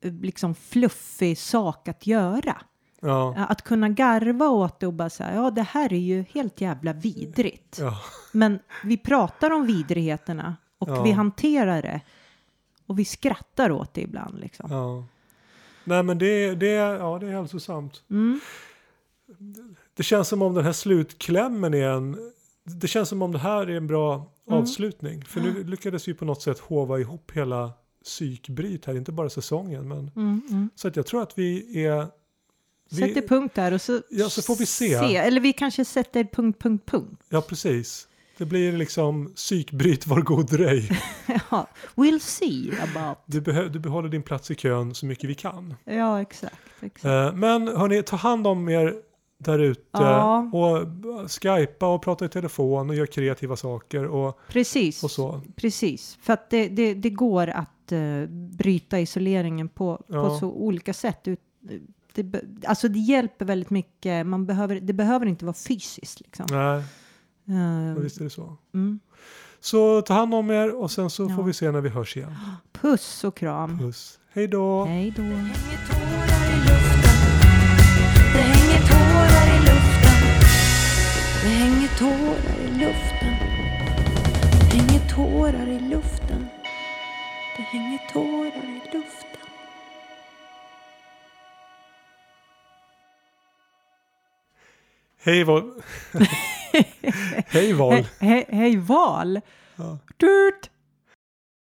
Speaker 1: eh, liksom fluffig sak att göra.
Speaker 2: Ja.
Speaker 1: Att kunna garva åt det och bara säga, ja det här är ju helt jävla vidrigt.
Speaker 2: Ja.
Speaker 1: Men vi pratar om vidrigheterna och
Speaker 2: Ja.
Speaker 1: vi hanterar det. Och vi skrattar åt det ibland liksom.
Speaker 2: Nej men det, det, ja, det är hälsosamt.
Speaker 1: Mm.
Speaker 2: Det känns som om den här slutklämmen är en... Det känns som om det här är en bra
Speaker 1: Mm.
Speaker 2: avslutning. För nu lyckades vi på något sätt hova ihop hela psykbryt här, inte bara säsongen. Men,
Speaker 1: Mm, mm.
Speaker 2: så att jag tror att vi är... Vi,
Speaker 1: Sätter punkt där och så,
Speaker 2: Ja, så får vi se.
Speaker 1: Eller vi kanske sätter punkt, punkt, punkt.
Speaker 2: ja, precis. Det blir liksom psykbryt, var god dröj.
Speaker 1: ja, we'll see about.
Speaker 2: Du, behö- du behåller din plats i kön så mycket vi kan.
Speaker 1: Ja, exakt. exakt.
Speaker 2: Eh, men hörni, ta hand om er där ute
Speaker 1: Ja.
Speaker 2: och skypa och prata i telefon och gör kreativa saker och,
Speaker 1: Precis.
Speaker 2: och så.
Speaker 1: Precis. För att det, det, det går att eh, bryta isoleringen på, på
Speaker 2: Ja.
Speaker 1: så olika sätt. Ut, det, alltså det hjälper väldigt mycket. Man behöver, det behöver inte vara fysiskt. Liksom.
Speaker 2: Nej,
Speaker 1: Eh,
Speaker 2: visst är det så.
Speaker 1: mm.
Speaker 2: Så ta hand om er och sen så
Speaker 1: Ja.
Speaker 2: får vi se när vi hörs igen.
Speaker 1: Puss och kram.
Speaker 2: Puss. Hej då!
Speaker 1: Hej då.
Speaker 3: hänger tårar i luften. Det hänger tårar i luften. Det hänger tårar i luften. Det hänger tårar i luften. Det hänger tårar i luften.
Speaker 2: Hej Val! Hej Val!
Speaker 1: Hej, hej, hej val.
Speaker 2: Ja.
Speaker 1: Tut.